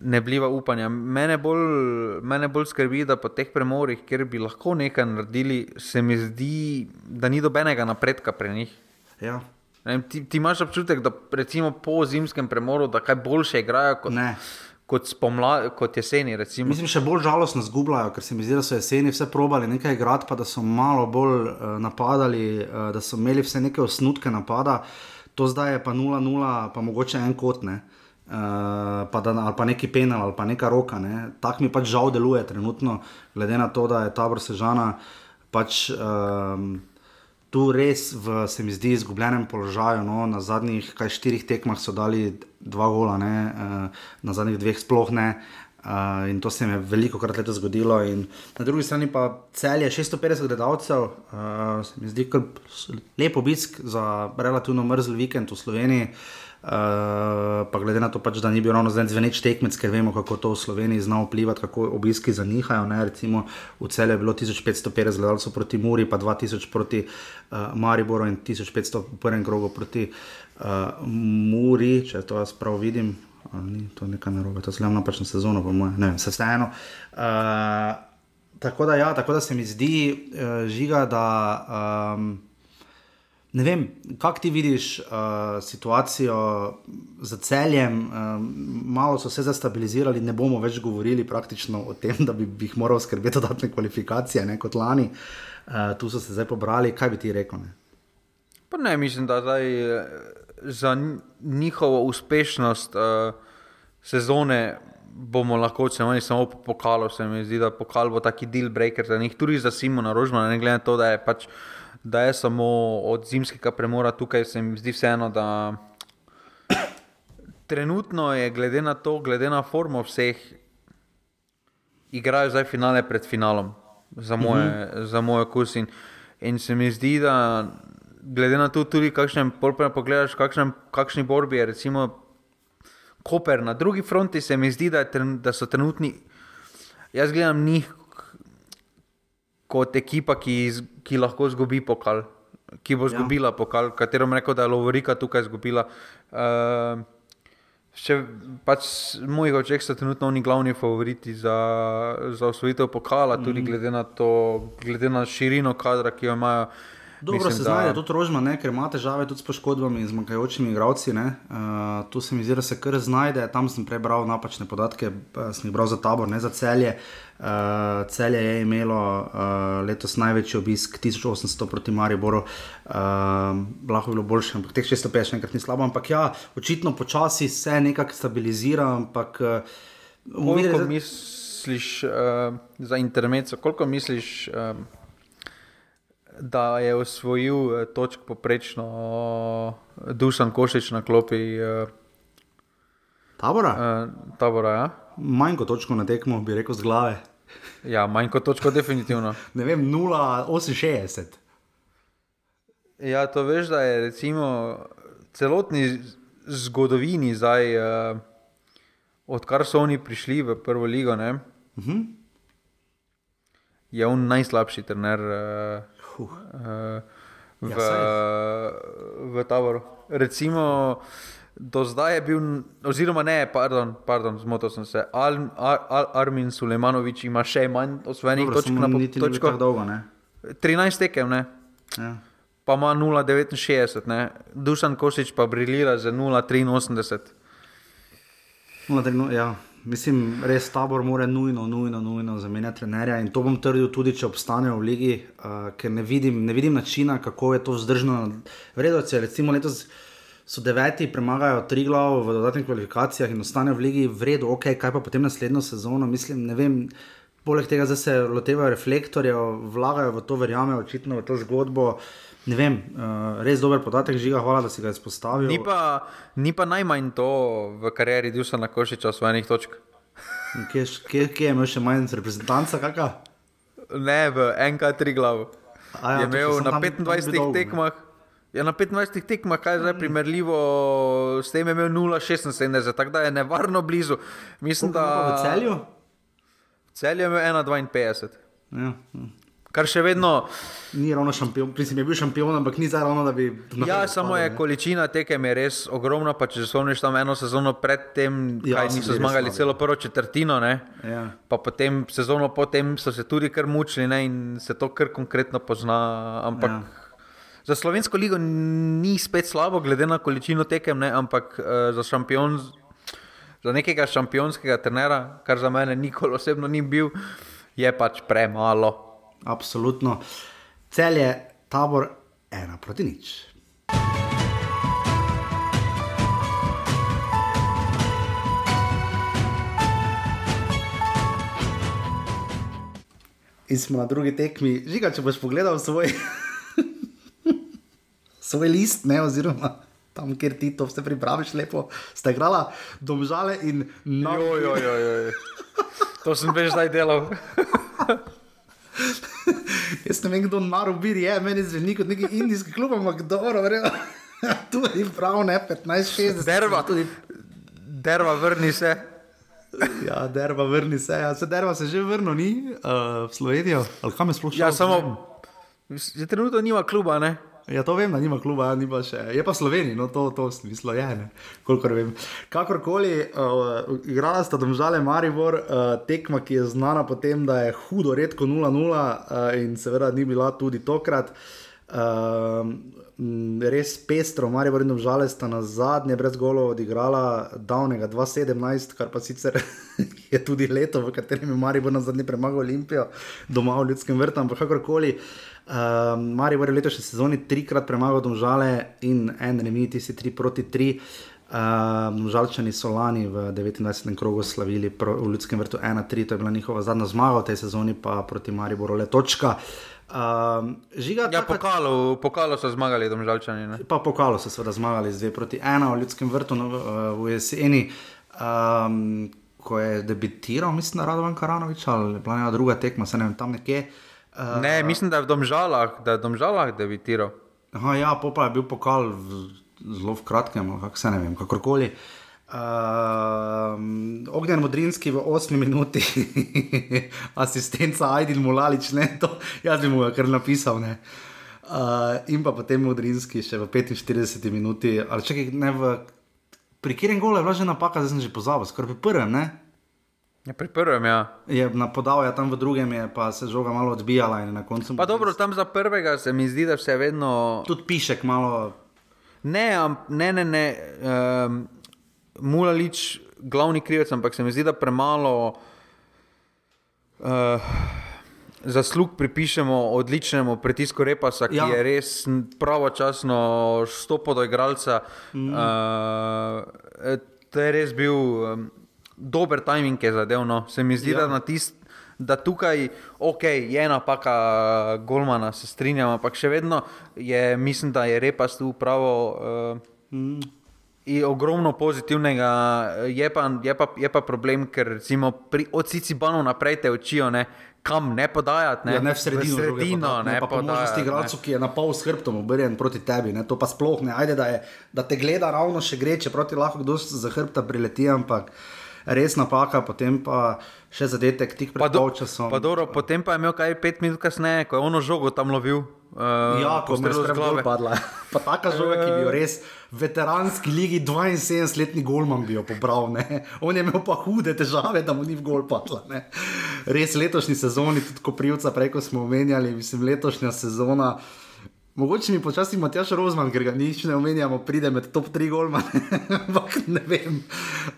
ne bliva upanja. Mene bolj, mene bolj skrbi, da po teh premorih, kjer bi lahko nekaj naredili, se mi zdi, da ni dobenega napredka pri njih. Ja. Ti, ti imaš občutek, da recimo po zimskem premoru, da kaj boljše igrajo kot, kot, spomla, kot jeseni. Recimo. Mislim, še bolj žalostno zgubljajo, ker se mi zdi, da so jeseni vse probali nekaj igrati, pa da so malo bolj uh, napadali, uh, da so imeli vse neke osnutke napada. To zdaj je pa 0-0, pa mogoče en kot ne. Uh, pa da, ali pa neki penal, ali pa neka roka. Ne. Tako mi pač žal deluje trenutno, glede na to, da je tabor sežana. Pač, um, tu res, v, se mi zdi, izgubljenem položaju. No, na zadnjih kaj, štirih tekmah so dali dva gola, ne, uh, na zadnjih dveh sploh ne. Uh, in to se jim je veliko krat leto zgodilo. In na drugi strani pa cel je 650 gledalcev, uh, se mi zdi, lep obisk za relativno mrzl vikend v Sloveniji. Uh, Uh, pa glede na to, pač, da ni bil ravno zdaj zveneč tekmec, ker vemo, kako to v Sloveniji zna vplivati, kako obiski zanihajo. Ne? Recimo v celju je bilo 1550 gledalcev proti Muri, pa 2000 proti uh, Mariboru in 1500 v prvem krogu proti uh, Muri, če to jaz prav vidim. Ni to nekaj narobe, to je zelo napačna sezona, po mojem, ne vem, se vseeno. Uh, tako, ja, tako da se mi zdi, uh, žiga, da. Um, Ne vem, kako ti vidiš uh, situacijo za celjem, um, malo so se zastabilizirali, ne bomo več govorili praktično o tem, da bi, bi jih moral skrbeti dodatne kvalifikacije ne, kot lani. Uh, tu so se zdaj pobrali, kaj bi ti rekel? Ne? Pa ne, mislim, da zdaj za njihovo uspešnost uh, sezone bomo lahko ocenili samo po pokalu. Se mi zdi, da pokal bo taki deal breaker za njih, tudi za Simona Rožmana, ne glede na to, da je, pač, da je samo od zimskega premora tukaj, se mi zdi vseeno, da trenutno je glede na to, glede na formo vseh, igrajo zdaj finale pred finalom, za moje, mm -hmm. za moje kus. In, in se mi zdi, da glede na to, tudi kakšne pogledaš, kakšne, kakšni borbi je recimo. Koper na drugi fronti se mi zdi, da, tren, da so trenutni. Jaz gledam njih kot ekipa, ki, ki lahko izgubi pokal, ki bo izgubila ja. pokal, katero bom rekel, da je Lovorika tukaj izgubila. Uh, Še pač mojih očeh so trenutno oni glavni favoriti za, za osvojitev pokala, tudi mm. glede na to, glede na širino kadra, ki jo imajo. Dobro Mislim, se znajde tudi rožma, ne, ker ima težave tudi s poškodbami in zmanjkajočimi igravci. Uh, tu se mi zdi, da se kar znajde. Tam sem prebral napačne podatke, uh, sem jih bral za tabor, ne za celje. Uh, celje je imelo uh, letos največji obisk, 1800 proti Mariboru. Uh, lahko bi bilo boljše, ampak teh 650 enkrat ni slabo. Ampak ja, očitno počasi se nekako stabilizira. Ampak, uh, koliko misliš uh, za intermezzo, koliko misliš? Uh, da je osvojil eh, točk poprečno uh, Dušan Košič na klopi. Uh, tabora? Tabora ja. Manj kot točko na tekmo, bi rekel z glave. ja, manj kot točko, definitivno. ne vem, 0,68. Ja, to veš, da je recimo celotni zgodovini zdaj, uh, odkar so oni prišli v prvo ligo, uh mhm. -huh. je on najslabši trener. Uh, uh, v, ja, v taboru. Recimo, do zdaj je bil, oziroma ne, pardon, pardon zmotil sem se. Al, Ar, Ar, Armin Sulejmanovič ima še manj osvojenih točk na točko. Dolgo, 13 tekem, ne. Ja. Pa ima 0,69, Dušan Košič pa briljira za 0,83. Ja. Mislim, res tabor mora nujno, nujno, nujno zamenjati trenerja in to bom trdil tudi, če obstanejo v ligi, uh, ker ne vidim, ne vidim načina, kako je to vzdržno. Vredno je, recimo letos so deveti, premagajo tri glav v dodatnih kvalifikacijah in ostanejo v ligi, vredno, ok, kaj pa potem naslednjo sezono, mislim, ne vem. Poleg tega, da se lotevajo reflektorjev, vlagajo v to, verjamejo očitno v to zgodbo. Ne vem, uh, res dober podatek, žiga, hvala, da si ga izpostavil. Ni pa, ni pa najmanj to v karieri Dusana Košiča, svojih točk. Kje, kje, kje je imel še manj reprezentanca? Kaka? Ne, v NK3 glav. Ja, je imel na 25 dolgo, tekmah. Ja, na 25 tekmah, kaj je zdaj primerljivo, s tem je imel 0,76, tako da je nevarno blizu. Mislim, da v celju? V celju je imel 1,52. Ja, ja. Kar še vedno. Ni ravno šampion, mislim, je bil šampion, ampak ni za ravno, da bi. Ja, samo je ne? količina tekem je res ogromna. Pa če spomniš tam eno sezono predtem, ja, kaj niso zmagali celo prvo četrtino, ja. pa potem sezono potem so se tudi kar mučili ne? in se to kar konkretno pozna. Ampak ja. za slovensko ligo ni spet slabo, glede na količino tekem, ne? ampak uh, za šampion. Za nekega šampionskega trenera, kar za mene nikoli osebno ni bil, je pač premalo. Absolutno. Cel je tabor ena proti nič. In smo na drugi tekmi, žiga, če boš pogledal svoj, svoj list, ne, oziroma tam, kjer ti to vse pripraviš, lepo ste igrali, domžale in noč. To sem veš zdaj delal. Jaz ne vem, kdo narobi, je meni zveni kot neki indijski klub, ampak dobro, verjamem. tu je prav, ne 15-60. Derva, tudi. Derva, vrni se. ja, derva, vrni se. Ja, se derva se že vrnil, ni uh, v Slovenijo, ali kam je sploh šel? Ja, samo. Je trenutno nima kluba, ne? Ja, to vem, da nima kluba, ni pa še. Je pa Slovenija, no to, to smislo je, ne, kolikor vem. Kakorkoli, uh, igrala sta domžale Maribor, uh, tekma, ki je znana po tem, da je hudo, redko 0-0 uh, in seveda ni bila tudi tokrat. Uh, res pestro, Maribor in domžale sta na zadnje brez golo odigrala davnega 2017, kar pa sicer je tudi leto, v katerem je Maribor na zadnje premagal Olimpijo, doma v ljudskem vrtu, ampak kakorkoli. Uh, Mari je v letošnji sezoni trikrat premagal domžale in en remitij, si tri proti tri. Uh, žalčani so lani v 29. krogu slavili pro, v Ljudskem vrtu 1-3, to je bila njihova zadnja zmaga v tej sezoni, pa proti Mariboru le točka. Uh, žiga, Ja, taka- pokalo, pokalo so zmagali, domžalčani. Ne? Pa pokalo so seveda zmagali z 2 proti 1 v Ljudskem vrtu no, v, jeseni, um, ko je debitiral, mislim, da Radovan Karanovič ali bila njena druga tekma, se ne vem, tam nekje. Uh, Ne, mislim, da je v domžalah, da je v domžalah debitiral. aha, ja, pa je bil pokal v, zelo v kratkem, kako se ne vem, kakorkoli. Um, Ognjen Modrinski v 8 minuti, asistenca Aidin Mulalič, ne to, jaz bi mu kar napisal. Ne. Uh, in pa potem Modrinski še v 45 minuti, ali čakaj, ne v. Pri katerem golu je bila že napaka, zdaj sem že pozabil, skoraj pri prvem, ne? Ja, pri prvem, ja. Je na podal, ja tam v drugem je pa se žoga malo odbijala. Pa dobro, tam za prvega se mi zdi, da se vedno. Tudi pišek malo. Ne, ne, ne. ne um, Mulalič, glavni krivec, ampak se mi zdi, da premalo uh, zaslug pripišemo odličnemu pritisku Repasa, ki Ja. je res pravočasno stopil do igralca. Mm. Uh, to je res bil um, dober timing, je zadev. No. Se mi zdi, Ja. da na tist. Da tukaj, ok, je napaka Golmana, se strinjam, ampak še vedno je, mislim, da je repas tu pravo. Uh, Mm. In ogromno pozitivnega, je pa, je pa, je pa problem, ker recimo pri, od Cicibanov naprej te učijo, ne, kam ne podajati. Ne, Ne, ja, ne v sredino, v sredino podati, ne, pa po možnosti podajati, igralcu, ki je na pol s hrbtom obrnjen proti tebi, ne, to pa sploh ne. Ajde, da, je, da te gleda ravno še gre, čeprav ti lahko kdo za hrbta prileti, ampak res napaka, potem pa še zadetek tik pred polčasom. pa dobro, potem pa je imel kaj pet minut kasneje, ko je ono žogo tam lovil. Uh, Ja, ko z se glave. padla. Pa taka žoga, ki bi jo res veteranski ligi 72-letni golman bi jo pobral. Ne? On je imel pa hude težave, da mu ni v gol padla. Ne? Res letošnji sezoni, tudi ko privca preko smo omenjali, mislim, letošnja sezona. Mogoče mi počasi Matjaš Rozman, ker ga nič ne omenjamo, pride med top 3 golmane, ampak ne vem.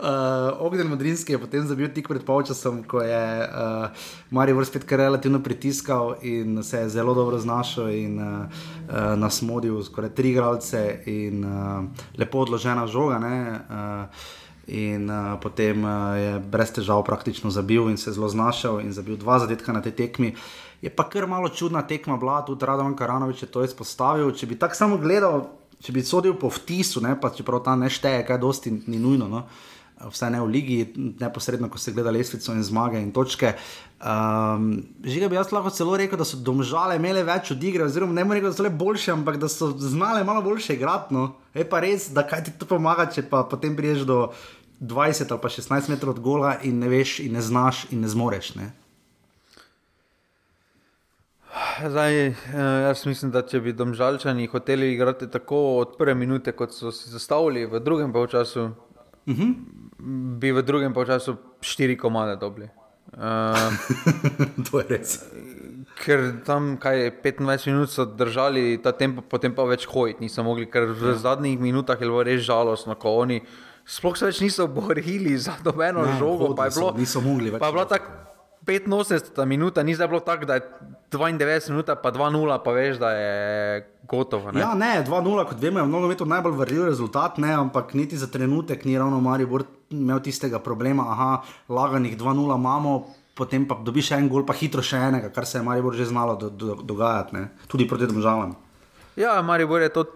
Uh, Ognjen Modrinski je potem zabil tik pred polčasom, ko je uh, Marijo spet kar relativno pritiskal in se je zelo dobro znašel in uh, uh, nas modil skoraj tri igralce in uh, lepo odložena žoga. Ne, uh, In uh, potem uh, je brez težav praktično zabil in se zelo znašel in zabil dva zadetka na tej tekmi. Je pa kar malo čudna tekma bila, tudi Radovan Karanovič je to izpostavil. Če bi tako samo gledal, če bi sodil po vtisu, ne, pa čeprav ta ne šteje, kaj dosti ni nujno. No. Vsaj ne v ligi, neposredno, ko se gleda lestvico in zmage in točke. Um, Žiga bi jaz lahko celo rekel, da so domžale imele več od igre, oziroma ne morem reči, da so le boljše, ampak da so znale malo boljše igrati. No. Je pa res, da kaj ti to pomaga, če pa potem priješ do 20 ali pa 16 metrov od gola in ne veš, in ne znaš, in ne zmoreš. Ne. Zdaj, eh, jaz mislim, da če bi domžalčani hoteli igrati tako od prve minute, kot so si zastavili v drugem polčasu, uh -huh. bi v drugem polčasu štiri komade dobili. Uh, to je res. ker tam, kaj je 25 minut so držali ta tempo, potem pa več hojiti niso mogli, ker v zadnjih minutah je bilo res žalostno, ko oni sploh se več niso borili za dobeno Ne, žogo. Pa je bilo, niso mogli več Pa je bila tako 85 minuta, ni zdaj bilo tako, da je 92 minuta, pa 2-0, pa veš, da je gotovo. Ne? Ja, ne, 2-0, kot vemo, je v nogometu najbolj vrljiv rezultat, ne, ampak niti za trenutek ni ravno Maribor imel tistega problema, aha, laganih 2-0 imamo, potem pa dobiš še en gol, pa hitro še enega, kar se je Maribor že znalo do, do, dogajati, ne, tudi proti državam. Ja, Maribor je to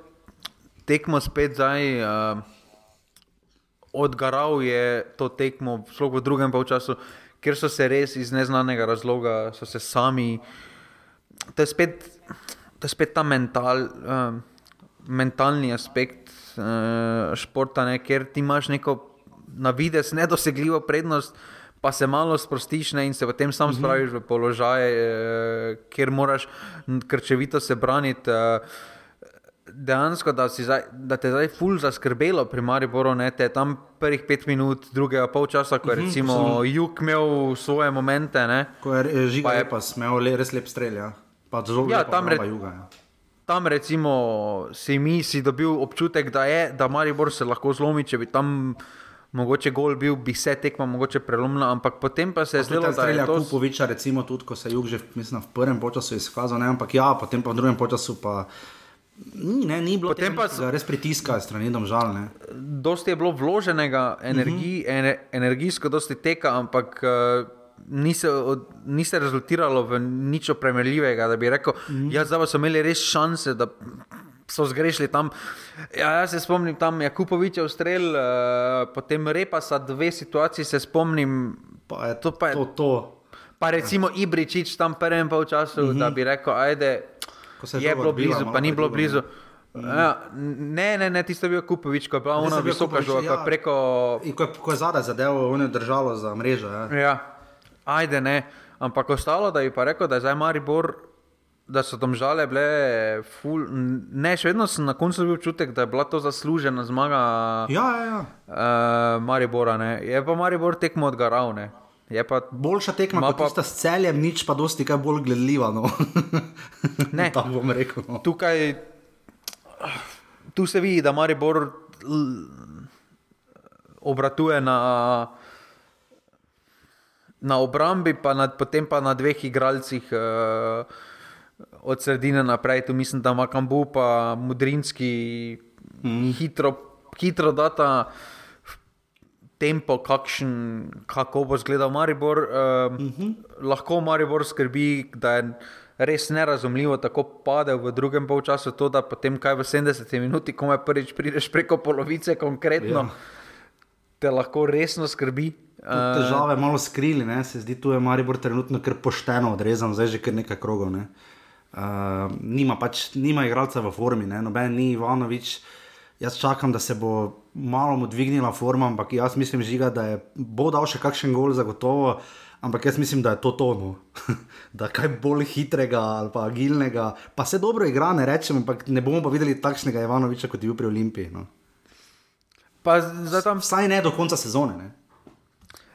tekmo spet zdaj. Uh, Odgaral je to tekmo, sploh v drugem polčasu, ker so se res iz neznanega razloga, so se sami. To je spet, to je spet ta mental, uh, mentalni aspekt uh, športa, ne, ker ti imaš neko na vides nedosegljivo prednost, pa se malo sprostiš ne, in se potem sam spraviš v položaj, uh, kjer moraš krčevito se braniti. Uh, dejansko, da, zdaj, da te je zdaj ful zaskrbelo pri Mariboru, ne, te tam prvih pet minut, drugega polčasa, ko je recimo Juk imel svoje momente. Ne, Ko je eh, žiga Pa je- lepa, smel le, res lep strelj, ja. pa zelo Ja, lepa tam re- juga. Ja. tam recimo si mi si dobil občutek, da je, da Maribor se lahko zlomi, če bi tam mogoče gol bil, bi se tekma mogoče prelomila, ampak potem pa se je zdelo, da je to. Kupoviča, recimo tudi, ko se je jug že mislim, v prvem času izkazal, ne, ampak ja, potem pa v drugem času pa Ni, ne, ni bilo Potem pa res pritiska strani domžal. Ne. dosti je bilo vloženega energij, ene, energijsko, dosti teka, ampak uh, ni, se, od, ni se rezultiralo v nič primerljivega, da bi rekel, ja, zdaj so imeli res šanse, da so zgrešili tam. Ja, jaz se spomnim tam Jakupovičev strel, uh, potem Repasa, dve situaciji se spomnim. Pa je To pa je- to. to. Pa recimo Ibričič tam prvem polčasu, uh -huh. da bi rekel, ajde, je je bilo blizu, malo pa ni bilo blizu. Ja, ne, ne, ne, tisto je bil Kupovič, ko je bila ona je bil visoka žoga, ja. preko In ko je, ko je zadaj zadeval, on je držalo za mrežo. Ja. Ja, ajde ne. Ampak ostalo, da bi pa rekel, da je zdaj Maribor, da so tam žale bile, ful, ne, še vedno sem na koncu dobil občutek, da je bila to zaslužena zmaga Ja, ja, ja. uh, Maribora. Ne. Je pa Maribor tekmo odgaral. Ne. Pa, Boljša tekma Ma kot pa- tista s celjem, nič pa dosti kaj bolj gledljiva. No. Ne. Tako bom rekel. No. tukaj, tu se vidi, da Maribor obratuje na, na obrambi, pa na, potem pa na dveh igralcih. Uh, Od sredine naprej, tu mislim, da ima Kambu, pa Mudrinski, mm. hitro, hitro data tempo, kakšen, kako bo izgledal Maribor. Uh, mm -hmm. Lahko Maribor skrbi, da je res nerazumljivo tako padel v drugem polčasu, to da potem kaj v 70 minuti, ko me prvič prideš preko polovice, konkretno, Ja. te lahko resno skrbi. Tudi Težave malo skrili, ne? se zdi, tu je Maribor trenutno kar pošteno odrezan, zdaj že kar nekaj krogov. Ne? Uh, nima pač, nima igralca v formi, ne? noben ni Ivanovič. Jaz čakam, da se bo malo mu dvignila forma, ampak jaz mislim, žiga, da je, bo dal še kakšen gol, zagotovo. Ampak jaz mislim, da je to tono. da kaj bolj hitrega ali pa agilnega, pa se dobro igra, ne rečem, ampak ne bomo pa videli takšnega Ivanoviča, kot je bil pri Olimpiji. No. Pa tam Vsaj ne do konca sezone. Ne?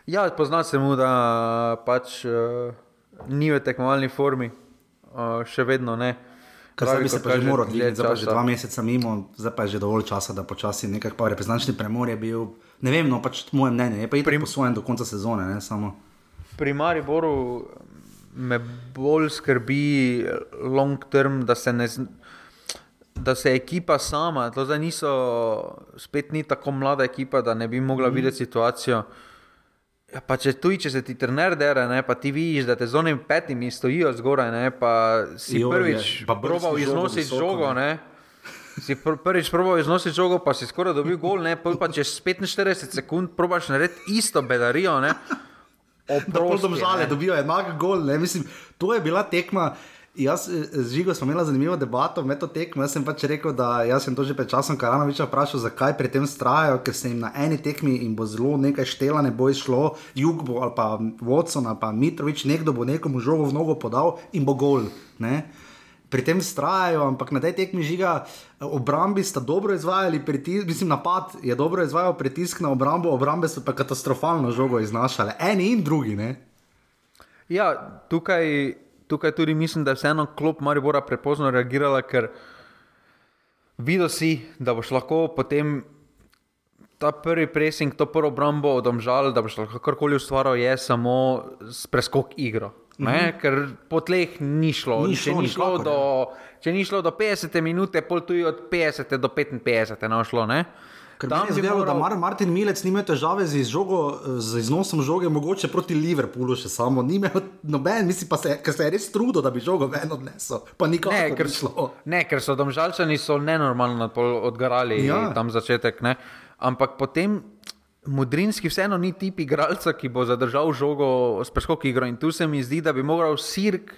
Ja, pozna se mu, da pač uh, ni v tekmovalni formi, uh, še vedno ne. Ker zdaj bi se pa že moral dvigniti, zdaj pa že dva meseca mimo, zdaj pa je že dovolj časa, da počasi nekako pa reprezentančni premor je bil. Ne vem, no pač moje mnenje, je pa itak Prim- po svojem do konca sezone, ne samo. Pri Mariboru me bolj skrbi long term, da se, ne, da se ekipa sama, to zdaj niso, spet ni tako mlada ekipa, da ne bi mogla mm. videti situacijo. Ja, pa če tuj, če se ti trener dere, ne, pa ti vidiš, da te z onim petimi stojijo zgoraj, ne, pa si Jo, prvič pa probal iznositi visoko, žogo, ne. Si pr prvič probal iznositi žogo, pa si skoraj dobil gol, ne, pa čez 45 sekund probaš narediti isto bedarijo, ne. Da Oprosti, domžale ne. dobijo enak gol, ne mislim, to je bila tekma. Jaz eh, z Žigo smo imeli zanimivo debato med to tekmo. Jaz sem pač rekel, da jaz sem to že pred časom Karanoviča vprašal, zakaj pri tem strajajo, ker se jim na eni tekmi in bo zelo nekaj štela, ne bo išlo, jug bo ali pa Watson ali pa Mitrovič, nekdo bo nekomu žogo v nogo podal in bo gol. Ne? Pri tem strajajo, ampak na tej tekmi žiga eh, obrambi sta dobro izvajali, pritisk, mislim, napad je dobro izvajal pritisk na obrambo, obrambe so pa katastrofalno žogo iznašale, eni in drugi. Ne? Ja, tukaj, tukaj tudi mislim, da je vseeno klop Maribora prepozno reagirala, ker videl si, da boš lahko potem ta prvi pressing, to prvo obrambo odomžal, da boš lahko karkoli ustvaril, je samo preskok igro. Ne, mm -hmm. Ker po tleh ni šlo. Ni če, šlo ni šlo nikakor, do, če ni šlo do 50 minut, pol tu je od 50 do 55 ne šlo. Ne? Ker Tam je bi zdelo, da moral- Mar Martin Milec nima težave z, izžogo, z iznosom žoge, mogoče proti Liverpoolu še samo. Ni imel noben, mislim pa se, ker se je res trudil, da bi žogo ven odnesel. Pa nikakor Ne, ni ker, šlo. ne, ker so domžalčani so nenormalno odgarali Ja. tam začetek. Ne? Ampak potem Mudrinski vseeno ni tip igralca, ki bo zadržal žogo s preskok igro. In tu se mi zdi, da bi moral Sirk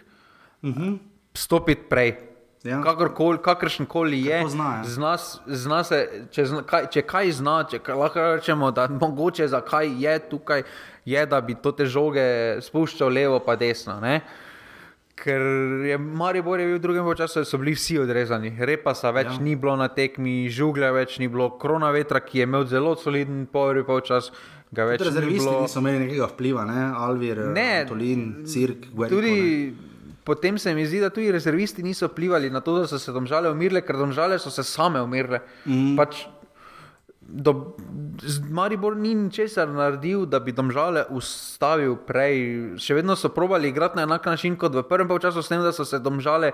uh -huh. stopiti prej. Ja. Kakorkoli, kakršen koli je, zna, ja. zna, zna se, če, zna, kaj, če kaj zna, če kaj, lahko rečemo, da mogoče zakaj je tukaj, je, da bi to te žoge spuščal levo pa desno. Ne? Ker je Maribor je bil v drugem času, so bili vsi odrezani. Repasa več Ja. ni bilo na tekmi, žuglja več ni bilo, krona vetra, ki je imel zelo soliden prvi polčas, ga več ni rezervisti bilo. niso imeli nekega vpliva, ne? Alvir, Ne, Tolin, Cirk, Guerrico. Potem se mi zdi, da tudi rezervisti niso vplivali na to, da so se domžale umirile, ker domžale so se same umirile. Mm. Pač, do, Maribor ni ničesar naredil, da bi domžale ustavil prej. Še vedno so probali igrati na enak način kot v prvem času, s tem, da so se domžale,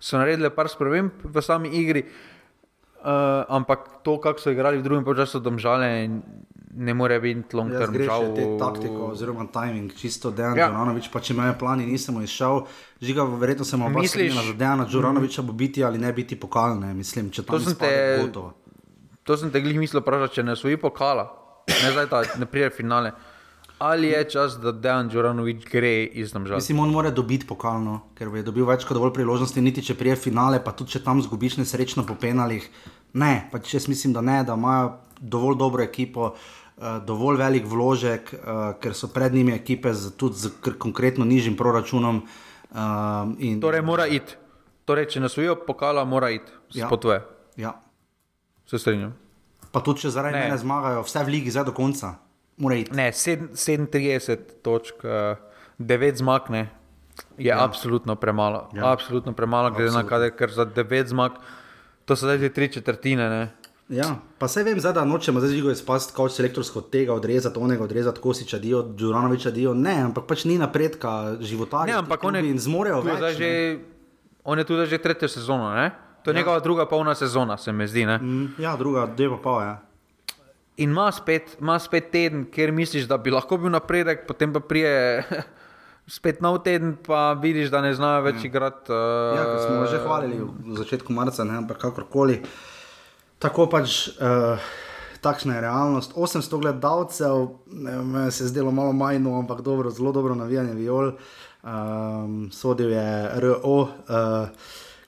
so naredile par sprememb v sami igri. Uh, ampak to, kako so igrali v drugem času, domžale, ne more biti long term. greš žal. te taktiko oziroma timing, čisto Dejan Ja. Džuranovič, pa če imajo plani, nisem izšel. Žiga, verjetno se mu oba strinjala, da Dejana Džuranoviča bo biti ali ne biti pokalne, mislim, če To sem te- gotovo. To sem te glih mislil, vprašati, če ne svoji pokala, ne zdaj ta, ne pride finale. Ali je čas, da Dejan Džuranovič gre iz domžal? Mislim, on mora dobiti pokalno, ker je dobil več kot dovolj priložnosti, niti če prije finale, pa tudi če tam zgubiš nesrečno po penalih. Ne, pač jaz mislim, da ne, da imajo dovolj dobro ekipo, uh, dovolj velik vložek, uh, ker so pred njimi ekipe z, tudi z kr- konkretno nižjim proračunom. Uh, in, Torej, mora iti. Torej, če ne svojo pokala, mora iti. Ja. Spotuje. ja. Se strinjam. Pa tudi če zaradi Ne. mene zmagajo, vse v ligi zdaj do konca, mora iti. Ne, sedem- 37 točk, 9 zmag ne, je ja. absolutno premalo. Ja. Absolutno premalo, glede na kader, ker za 9 zmag, to so zdaj že tri četrtine. Ne. Ja, pa se vem, zdaj, da nočemo zdaj žigo izpasti kot selektorsko od tega, odrezati onega, odrezati Kosiča, Dio, Džuranoviča, Dio. Ne, ampak pač ni napredka, životarji. Ne, ampak on je, in zmorejo več. že, on je tu zdaj že tretjo sezono. Ne? To je ja. njegova druga polna sezona, se mi zdi. Ne? Mm, Ja, druga, dve pa pa je. In ima spet, ima spet teden, kjer misliš, da bi lahko bil napredek, potem pa prije spet nov teden, pa vidiš, da ne znajo več igrati. Uh, Ja, kot smo že hvalili v začetku marca, ne, ampak kakorkoli. Tako pač. Uh, Takšna je realnost. 800 gledalcev, meni se je zdelo malo manj, no, ampak dobro, zelo dobro navijanje viol. Um, sodil je RO, uh,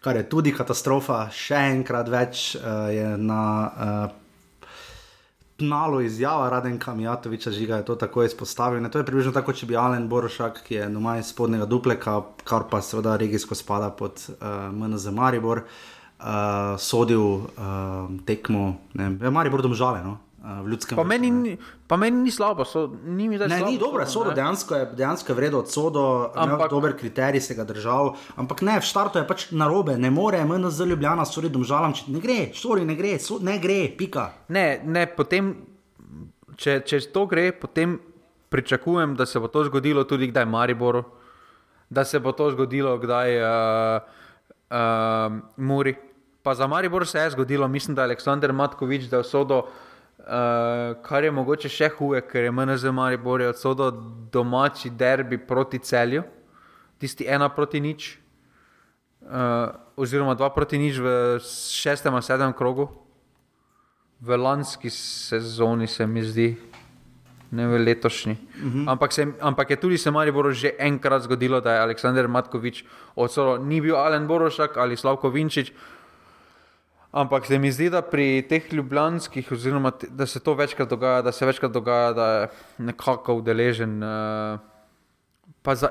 kar je tudi katastrofa, še enkrat več uh, je na uh, Tnalo izjava Radenka Mijatoviča žiga je to tako izpostavil. Ne, To je približno tako, če bi Alen Borošak, ki je doma iz spodnjega dupleka, kar pa seveda regijsko spada pod uh, MNZ Maribor, uh, sodil uh, tekmo, ne vem, ja, Maribor domžale, no, uh. Pa meni, ni- pa meni ni slabo, so, ni mi zdaj Ne, slabo. ni dobro, sodo ne. dejansko je, dejansko je vredno od sodo, ampak dober kriterij se ga držal. Ampak ne, v štartu je pač narobe, ne more MNZ Ljubljana sodi domžalam, če ne gre, stori ne gre, so, ne gre, pika. Ne, ne, potem, če, če to gre, potem pričakujem, da se bo to zgodilo tudi kdaj Mariboru, da se bo to zgodilo kdaj uh, uh, Muri. Pa za Maribor se je zgodilo, mislim, da je Aleksandr Matkovič, da je sodo, uh, kar je mogoče še huje, ker je MNZ Maribor je odsodo domači derbi proti celju, tisti ena proti nič. Uh, oziroma, dva proti nič v šestem ali sedmem krogu, v lanski sezoni, se mi zdi, ne v letošnji. Uh -huh. ampak, se, ampak je tudi se Mariboru že enkrat zgodilo, da je Aleksandr Matkovič odsolo, ni bil Alen Borošak ali Slavko Vinčič. Ampak se mi zdi, da pri teh ljubljanskih, oziroma da se to večkrat dogaja, da se večkrat dogaja, da je nekako udeležen. Uh, pa, za,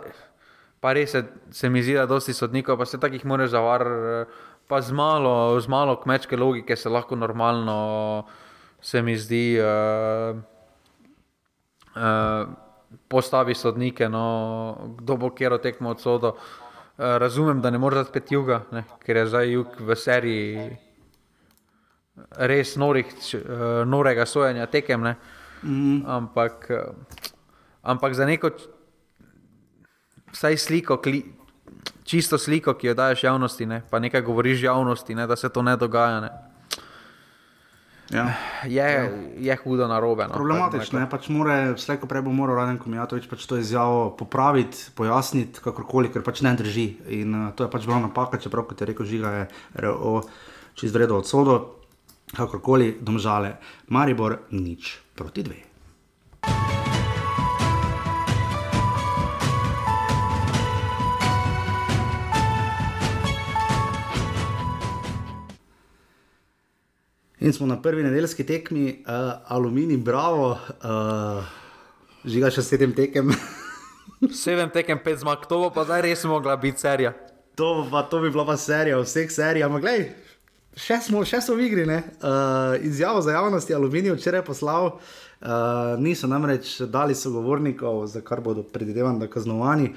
pa res se, se mi zdi, da dosti sodnikov, pa se takih more zavar, eh, pa z malo, z malo kmečke logike se lahko normalno, se mi zdi, uh, uh, postavi sodnike, no, kdo bo kjer tekmo od sodo. Uh, razumem, da ne moreš dati pet juga, ne, ker je zdaj jug v seriji res norih, eh, norega sojenja tekem. Ne? Mm. Ampak, eh, ampak za neko vsaj sliko, kli, čisto sliko, ki jo daješ javnosti, ne? pa nekaj govoriš javnosti, ne? da se to ne dogaja. Ne? Ja. Je, je hudo na robe. No, Problematično je, pač more, vse ko prej bo moral Raden Komijatovič pač to izjavo popraviti, pojasniti, kakorkoli, ker pač ne drži. In uh, to je pač bila napaka, čeprav kot je rekel Žiga, je RO čez vredno od sodo, kakorkoli, domžale. Maribor nič proti dve. In smo na prvi nedeljski tekmi, uh, Aluminij, bravo, uh, žiga še sedem tekem. Sedem tekem, pet zmag, to bo pa zdaj res mogla biti serija. to, pa, to bi bila pa serija vseh serij, ampak gledaj, še smo, še so v igri. Uh, izjavo za javnost je Aluminij včeraj poslal, uh, niso namreč dali sogovornikov, za kar bodo predvidevam, da kaznovani.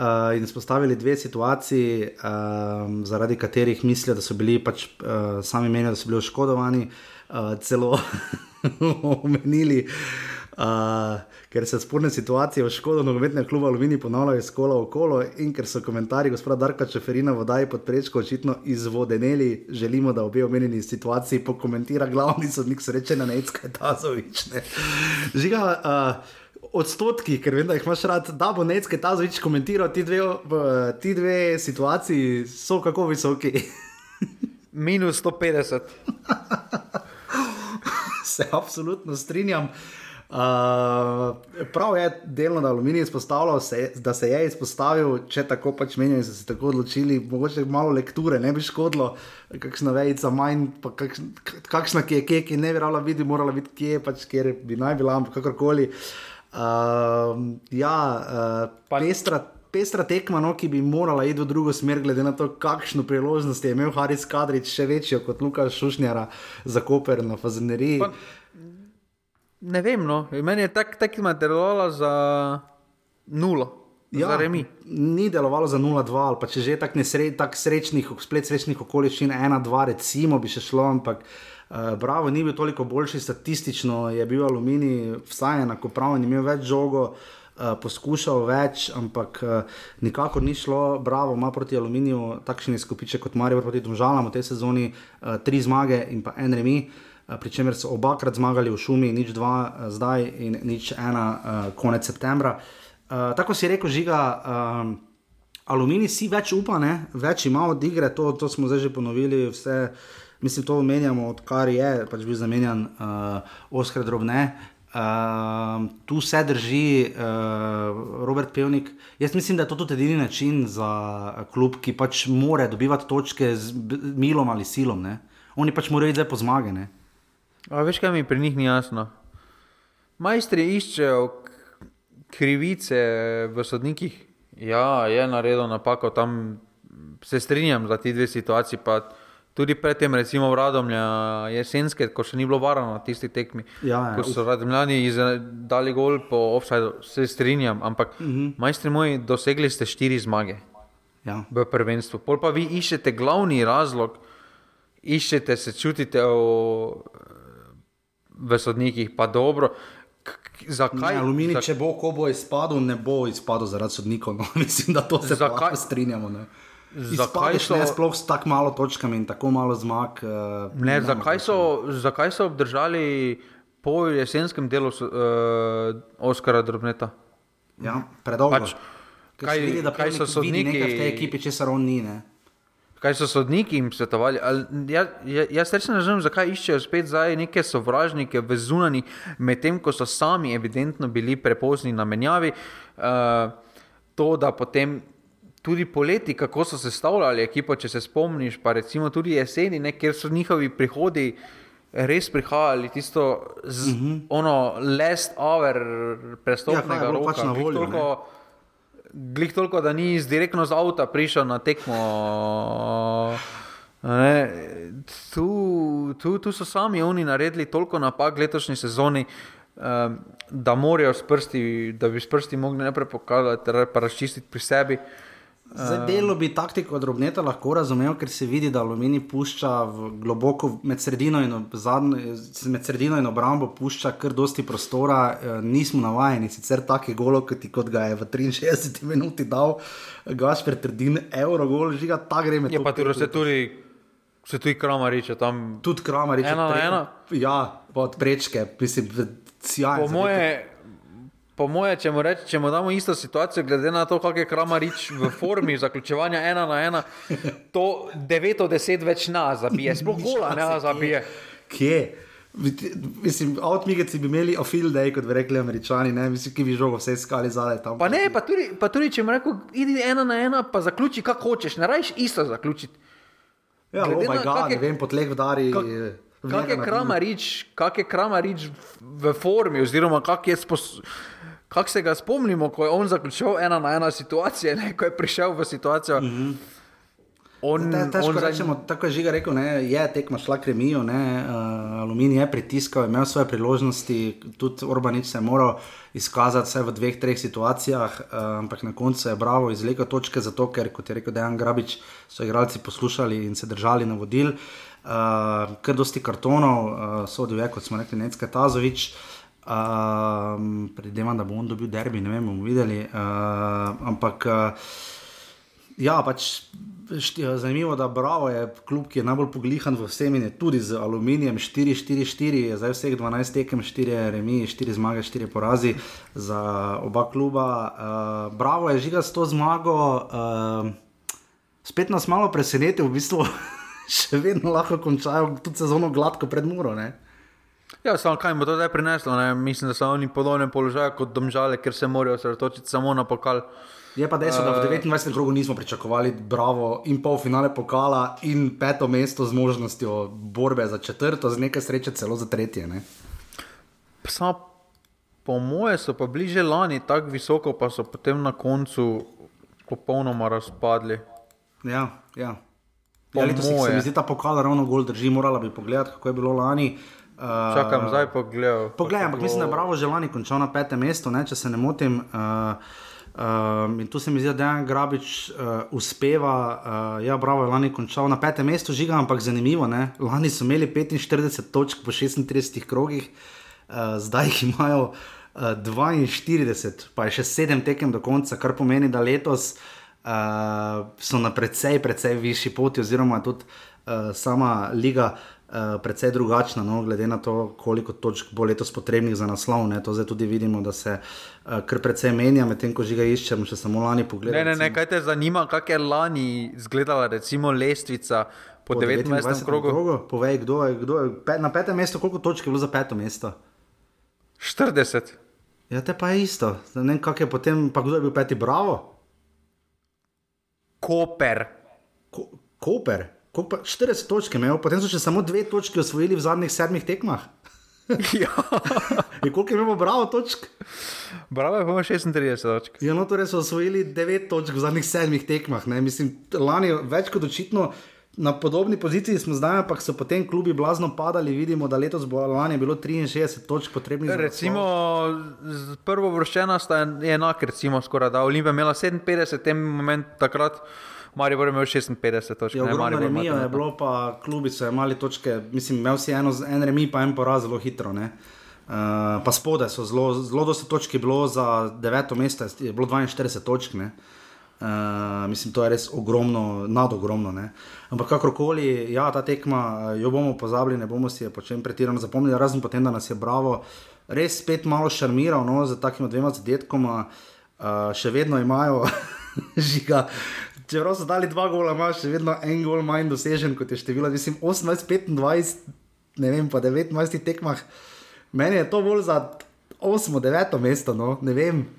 Uh, in spostavili dve situaciji, um, zaradi katerih mislijo, da so bili pač uh, sami menijo, da so bili oškodovani. uh, celo omenili. Uh, ker se sporne situacije v škodo nogometnega kluba Alumini ponavljajo iz kola v kolo in ker so komentarji gospoda Darka Čeferina v Daji pod prečko očitno izvodeneli, želimo, da obe omenjeni situaciji pokomentira glavni sodnik sreče na Necka Tazovič. Ne. Žiga, uh, odstotki, ker vem, da jih imaš rad, da bo Necka Tazovič komentiral ti dve, uh, ti dve situaciji, so kako visoki. Minus 150. Se absolutno strinjam. Uh, prav je delno, da aluminij izpostavljal, se, da se je izpostavil, če tako pač menijo in so se tako odločili. Mogoče malo lekture ne bi škodilo, kakšna vejica manj, pa kakšna, kakšna ki je kje, ki ne bi rala videti, morala biti kje, pač kjer bi naj bila, ampak kakorkoli. Uh, ja, uh, pestra. Pestra tekma, no, ki bi morala iti v drugo smer, glede na to, kakšno priložnost je imel Haris Kadrič, še večjo kot Lukaš Šušnjara za Koper na Fazeneriji. Ne vem, no. meni je tak, taki material za nulo. Ja, ni delovalo za 0-2, ali pa če že tako nesre, tak srečnih, splet srečnih okoliščin, 1-2, recimo bi še šlo, ampak uh, bravo, ni bil toliko boljši statistično, je bil aluminij, vsaj enakopraven, imel več žogo. Uh, poskušal več, ampak uh, nikakor ni šlo, bravo, ima proti aluminiju takšne skupiče kot Marijo proti Domžalam v tej sezoni, uh, tri zmage in pa en remi. Uh, pri čemer so obakrat zmagali v šumi, nič dva, eh, zdaj in nič ena, uh, konec septembra. Tako si rekel, žiga, uh, aluminij si več upa, ne? več ima od igre, to, to smo zdaj že ponovili, vse, mislim, to omenjamo, odkar je pač bil zamenjan uh, Oskar Drobne. Uh, tu se drži uh, Robert Pevnik. Jaz mislim, da je to tudi edini način za klub, ki pač more dobivati točke z milom ali silom. Ne? Oni pač morajo iti zdaj po zmage. Ne? A veš, kaj mi pri njih ni jasno? Majstri iščejo krivice v sodnikih. Ja, je naredil napako, tam se strinjam za ti dve situaciji. Tudi predtem, recimo v Radomlju, jesenske, ko še ni bilo varno na tisti tekmi. Ja, ja, ko so Radomljani dali gol po offsajdu, se strinjam, ampak uh mhm. -huh. majstri moji, dosegli ste štiri zmage ja. v prvenstvu. Pol pa vi iščete glavni razlog, iščete se čutite v v sodnikih, pa dobro. Zakaj? Ne, aluminij, Zak... če bo, ko bo izpadel, ne bo izpadel zaradi sodnikov. No, mislim, da to se zakaj... strinjamo. Ne? Zakaj so ne sploh s tako malo točkami in tako malo zmag? Uh, ne, zakaj, so, zakaj so obdržali po jesenskem delu uh, Oskara Drobneta? Ja, predolgo. Pač, kaj, vidi, kaj so sodniki v tej ekipi, če se on ni? Ne? Kaj so sodniki jim svetovali. Ja, ja, jaz resno ne razumem, zakaj iščejo spet zdaj neke sovražnike v zunani, medtem ko so sami evidentno bili prepozni na menjavi. Uh, to, da potem tudi poleti, kako so se stavljali ekipo, če se spomniš, pa recimo tudi jeseni, ne, kjer so njihovi prihodi. Res prihajali tisto, z, uh mhm. -huh. ono, last hour, prestopnega ja, roka, pač voljo. Toliko, glih toliko, da ni direktno z avta prišel na tekmo. Tu, tu, tu so sami oni naredili toliko napak v letošnji sezoni, da morajo s prsti, da bi s prsti mogli najprej pokazati, pa razčistiti pri sebi. Za delo bi taktiko drobneta lahko razumel, ker se vidi, da aluminij pušča globoko med sredino in, zadnjo, med sredino in obrambo, pušča kar dosti prostora. Eh, nismo navajeni, sicer tako golo, kot, kot ga je v 63 minuti dal Gašpr Trdin, euro gol, žiga ta gre med. Je pa tudi, se tudi, se tudi kramariče tam. Tudi kramariče. Ena na ena. Ja, pod prečke, mislim, sjajno. Po moje po moje, če mu, reč, če mu damo isto situacijo, glede na to, kako je Kramarič v formi zaključovanja ena na ena, to 9 od 10 več na zabije, sploh gola ne zabije. Kje? Mislim, avtomigeci bi imeli a field day, kot bi rekli američani, ne mislim, ki bi žogo vse skali zadaj tam. Pa ne, pa tudi, pa tudi če mu rečem, idi ena na ena, pa zaključi, kako hočeš, ne rajš isto zaključiti. Ja, oh na, God, je, ne vem, potleh vdari. Kak, kak je Kramarič, kak je Kramarič v formi, oziroma kak je sposoben kako se ga spomnimo, ko je on zaključil ena na ena situacijo, ne, ko je prišel v situacijo. Mm -hmm. On, te, težko on rečemo, za... tako je žiga rekel, ne, je tekma šla kremijo, ne, uh, aluminij je pritiskal, imel svoje priložnosti, tudi Orbanič se je moral izkazati vse v dveh, treh situacijah, uh, ampak na koncu je bravo izlekel točke zato, ker, kot je rekel Dejan Grabič, so igralci poslušali in se držali na vodil. uh, kar dosti kartonov, uh, sodijo, kot smo rekli, Necka Tazovič. Um, Predvidevam, da bo on dobil derbi, ne vem, bomo videli. Uh, ampak uh, ja, pač šti, zanimivo, da Bravo je klub, ki je najbolj poglihan v vsem in je tudi z aluminijem 4-4-4, je zdaj vseh 12 tekem, 4 remi, 4 zmage, 4 porazi za oba kluba. Uh, Bravo je žiga s to zmago. Uh, spet nas malo preseneti, v bistvu še vedno lahko končajo tudi sezono gladko pred Muro. Ne? Ja, samo kaj bo to zdaj prineslo? Ne? Mislim, da so oni v podobnem položaju kot domžale, ker se morajo osredotočiti samo na pokal. Je pa dejstvo, da v 29. krogu nismo pričakovali bravo in pol finale pokala in peto mesto z možnostjo borbe za četrto, z nekaj sreče celo za tretje. Ne? Samo po moje so pa bliže lani tako visoko, pa so potem na koncu popolnoma razpadli. Ja, ja. Po Ja, letos se mi zdi ta pokal ravno gol drži, morala bi pogledati, kako je bilo lani. Uh, Čakam, zdaj pa gledam. Poglej, ampak mislim, da je Bravo že lani končal na petem mestu, ne, če se ne motim. Uh, um, in tu se mi zdi, da Dejan Grabič uh, uspeva. Uh, ja, Bravo je lani končal na petem mestu, žiga, ampak zanimivo. Ne? Lani so imeli 45 točk po 36 krogih, uh, zdaj jih imajo uh, 42, pa je še 7 tekem do konca, kar pomeni, da letos uh, so na precej, precej višji poti, oziroma je tudi uh, sama liga. Uh, precej drugačna, no, glede na to, koliko točk bo letos potrebnih za naslov. Ne, to zdaj tudi vidimo, da se uh, kar precej menja, medtem ko že ga iščemo, še samo lani pogledamo. Ne, ne, ne, kaj te zanima, kako je lani izgledala recimo lestvica po, po 29. krogu? krogu. Povej, kdo je, kdo je pe, na petem mestu, koliko točk je bilo za peto mesto? 40. Ja, te pa je isto. Ne vem, kak je potem, pa kdo je bil peti, bravo? Koper. Ko, Koper, Koper, 40 točk imel, potem so še samo dve točki osvojili v zadnjih sedmih tekmah. ja. In koliko imel bravo točk? Bravo je pa ima 36 točk. Ja, no, torej so osvojili 9 točk v zadnjih sedmih tekmah. Ne? Mislim, lani več kot očitno. Na podobni poziciji smo zdaj, ampak so potem klubi blazno padali. Vidimo, da letos bo lani bilo 63 točk potrebnih. Recimo, prvo vrščena sta en- enak, recimo, skoraj da. Olimpija je imela 57, v tem momentu takrat, Maribor je imel 56 točk. Ne, ogromno remijev, je bilo pa klubi so imeli točke, mislim, imel si eno, en remi, pa en poraz zelo hitro. Ne? Uh, pa spode so zelo, zelo dosti točk je bilo za deveto mesto, je bilo 42 točk. Ne? Uh, mislim, to je res ogromno, nadogromno. Ne? Ampak kakorkoli, ja, ta tekma, eh, jo bomo pozabili, ne bomo si je po čem pretirano zapomnili, razen potem, da nas je Bravo res spet malo šarmiral no, z takima dvema zadetkoma, uh, še vedno imajo žiga. Čeprav so dali dva gola, imaš še vedno en gol manj dosežen, kot je število, mislim, 18, 25, ne vem, pa 19 tekmah. Meni je to bolj za 8, 9 mesto, no, ne vem.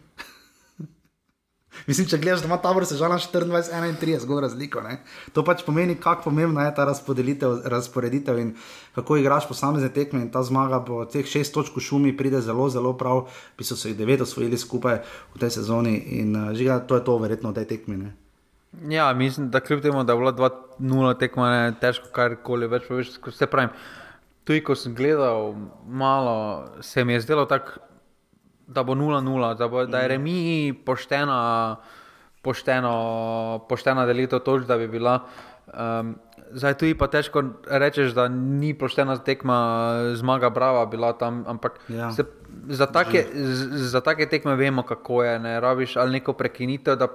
Mislim, če gledaš, da ima tabor sežana 24, 31, zgolj razliko. Ne? To pač pomeni, kako pomembna je ta razporeditev, in kako igraš posamezne tekme. In ta zmaga po teh šest točk v šumi pride zelo, zelo prav, bi so se jih devet osvojili skupaj v tej sezoni. In uh, žiga, to je to verjetno v tej tekmi. Ne? Ja, mislim, da kljub temu, da je bila 2-0 tekma, ne težko karkoli več poveš. Se pravi, tudi ko sem gledal malo, se mi je zdelo tako, da bo 0-0, da, bo, da je remi poštena, pošteno, poštena delitev točk, da bi bila. Um, zdaj tudi pa težko rečeš, da ni poštena tekma, zmaga brava bila tam, ampak Ja. se, za, take, z- za take tekme vemo, kako je. Ne rabiš ali neko prekinitev, da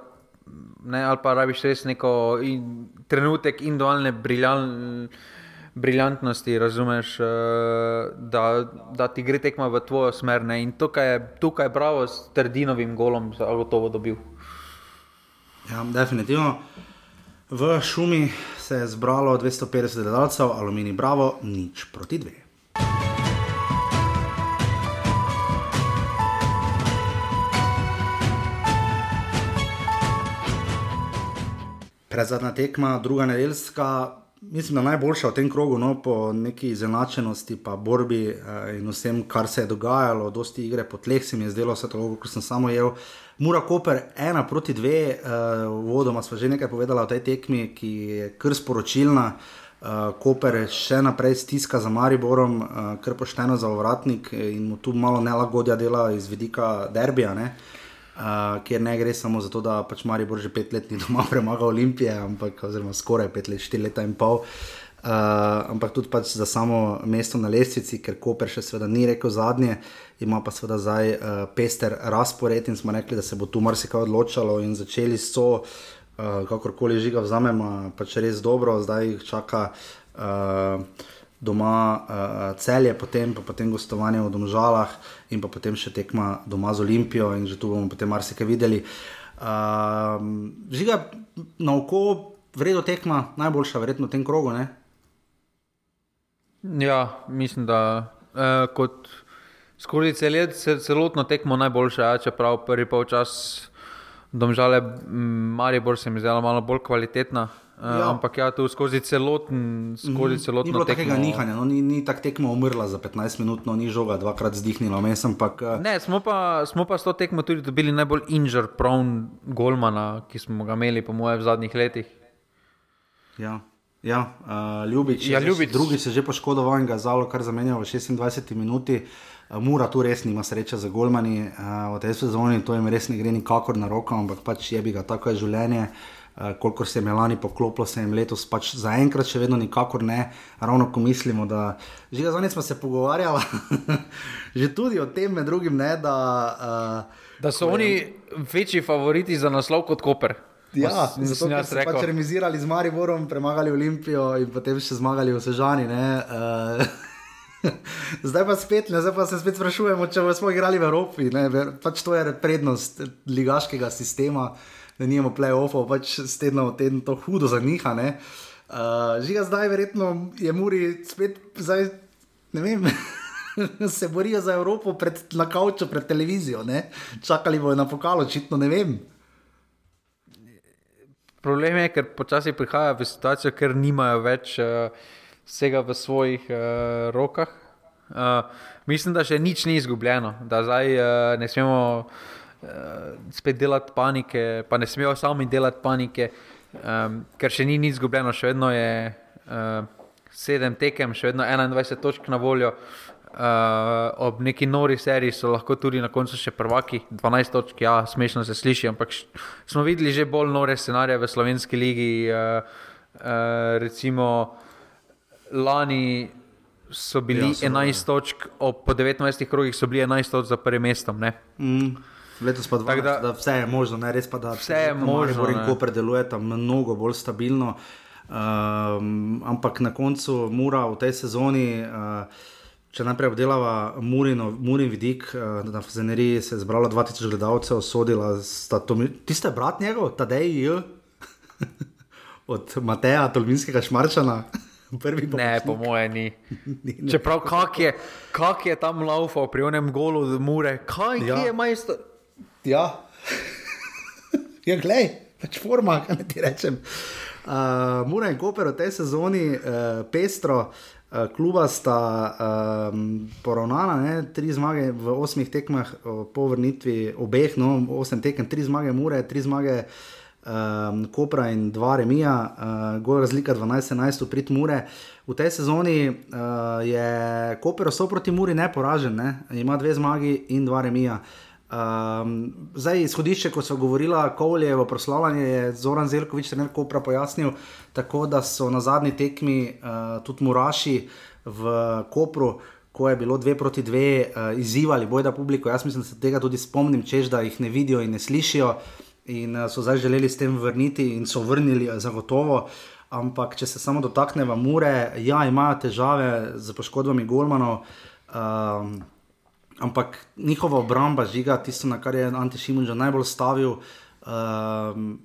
ne, ali pa rabiš res neko in, trenutek individualne briljan, briljantnosti, razumeš, eh, da, da ti gre tekma v tvojo smer. Ne? In tukaj je, tukaj je bravo s Trdinovim golom zagotovo dobil. Ja, definitivno. V šumi se je zbralo 250 gledalcev, aluminij bravo, nič proti dve. Predzadnja tekma, druga nedeljska, mislim, da najboljša v tem krogu, no, po neki izenačenosti, pa borbi eh, in vsem, kar se je dogajalo, dosti igre po tleh se mi je zdelo, vse tako, kot sem samo jel. Mura Koper, ena proti dve, uh, vodoma smo že nekaj povedali o tej tekmi, ki je kar sporočilna. Uh, Koper še naprej stiska za Mariborom, uh, kar pošteno za ovratnik in mu tu malo nelagodja dela iz vidika derbija. Ne? Uh, kjer ne gre samo za to, da pač Maribor že pet let ni doma premagal Olimpije, ampak oziroma skoraj pet let, štiri leta in pol. Uh, ampak tudi pač za samo mesto na lestvici, ker Koper še seveda ni rekel zadnje, ima pa seveda zdaj uh, pester razpored in smo rekli, da se bo tu marsikaj odločalo in začeli so, uh, kakorkoli žiga vzamemo, pač res dobro, zdaj jih čaka. Uh, Doma uh, celje, potem pa potem gostovanje v Domžalah, in pa potem še tekma doma z Olimpijo, in že tu bomo potem marsikaj videli. Uh, žiga na oko, vredno tekma, najboljša, verjetno v tem krogu. Ne? Ja, mislim, da eh, kot skoraj cel, cel, celotno tekmo najboljše, ja, čeprav prvi polčas domžale Maribor se mi zdela malo bolj kvalitetna. Ja. Ampak ja, tu skozi celoten, skozi mhm. celotno tekmo. Ni bilo tekmo. takega nihanja, no, ni, ni tako tekmo umrla za 15 minut, no, ni žoga dvakrat zdihnila. Ampak, uh... Ne, smo pa, smo pa s to tekmo tudi dobili najbolj injur prawn Golmana, ki smo ga imeli, po mojem, v zadnjih letih. Ja. Ja, uh, ljubič, ja, ljubič. Drugi se že poškodoval in ga zalo kar zamenjal v 26 minuti. Uh, Mura tu res nima sreče za golmani uh, v tej sezoni, to jim res ne gre nikakor na roko, ampak pač je bi ga tako je življenje. Uh, kolikor se je Melani poklopilo, se jim letos pač zaenkrat še vedno nikakor ne, ravno ko mislimo, da že za njih smo se pogovarjali, že tudi o tem, med drugim, ne, da, uh, da so oni je... večji favoriti za naslov kot Koper. Ja, zato smo se pač remisirali z Mariborom, premagali Olimpijo in potem še zmagali v Sežani. Uh, zdaj pa spet, ne, zdaj pa se spet sprašujemo, če smo igrali v Evropi. Ne, pač to je prednost ligaškega sistema, da nimamo play-offov, pač s tednom v teden to hudo zaniha. Uh, Žiga zdaj, verjetno je Muri spet, zdaj, ne vem. Se borijo za Evropo pred, na kauču, pred televizijo. Ne? Čakali bodo na pokalo, očitno ne vem. Problem je, ker počasi prihajajo v situacijo, ker nimajo več uh, vsega v svojih uh, rokah. Uh, mislim, da še nič ni izgubljeno, da zdaj uh, ne smemo spet delati panike, pa ne smemo sami delati panike, um, ker še ni nič izgubljeno, še vedno je uh, sedem tekem, še vedno 21 točk na voljo. Uh, ob neki nori seriji so lahko tudi na koncu še prvaki, 12 točk, ja, smešno se sliši, ampak smo videli že bolj nore scenarije v slovenski ligi. Uh, uh, recimo lani so bili ja, 11 točk, ob, po 19 krogih so bili 11 točk za prvim mestom. Mm. Letos pa 12, da, da vse je možno, ne res pa da vse je možno. Ko predeluje tam mnogo bolj stabilno, um, ampak na koncu mora v tej sezoni. Uh, Če najprej obdelava Murin vidik, da na Feneriji se je zbralo 2000 gledalcev, sodila sta to, tiste brat njegov, Tadej, od Mateja, Tolminskega šmarčana. Ne, po moje ni. ni Čeprav kak je, kak je tam laufal pri onem golu od Mure, kaj ja. je majster? Ja, ja glej, pač forma, kaj ti rečem. Uh, Mura in Koper v tej sezoni, uh, pestro. Eh, kluba sta um, poravnana, ne? tri zmage v osmih tekmah, po vrnitvi obeh, no, osem tekem, tri zmage, mure, tri zmage, um, Kopra in dva remija, uh, gor razlika 12-11, prid mure. V tej sezoni uh, je Koper so proti Muri neporažen, ne? ima dve zmagi in dva remija. Um, zdaj, izhodišče, ko so govorili, Kovlje v proslavljanju, je Zoran Zelkovič, trener Kopra, pojasnil, tako da so na zadnji tekmi uh, tudi Muraši v Kopru, ko je bilo dve proti dve, uh, izzivali bojda publiko. Jaz mislim, da se tega tudi spomnim, čež da jih ne vidijo in ne slišijo, in uh, so zdaj želeli s tem vrniti in so vrnili zagotovo. Ampak, če se samo dotaknemo Mure, ja, imajo težave z poškodbami Golmanov. Um, ampak njihova obramba žiga, tisto, na kar je Antišimun že najbolj stavil. Um,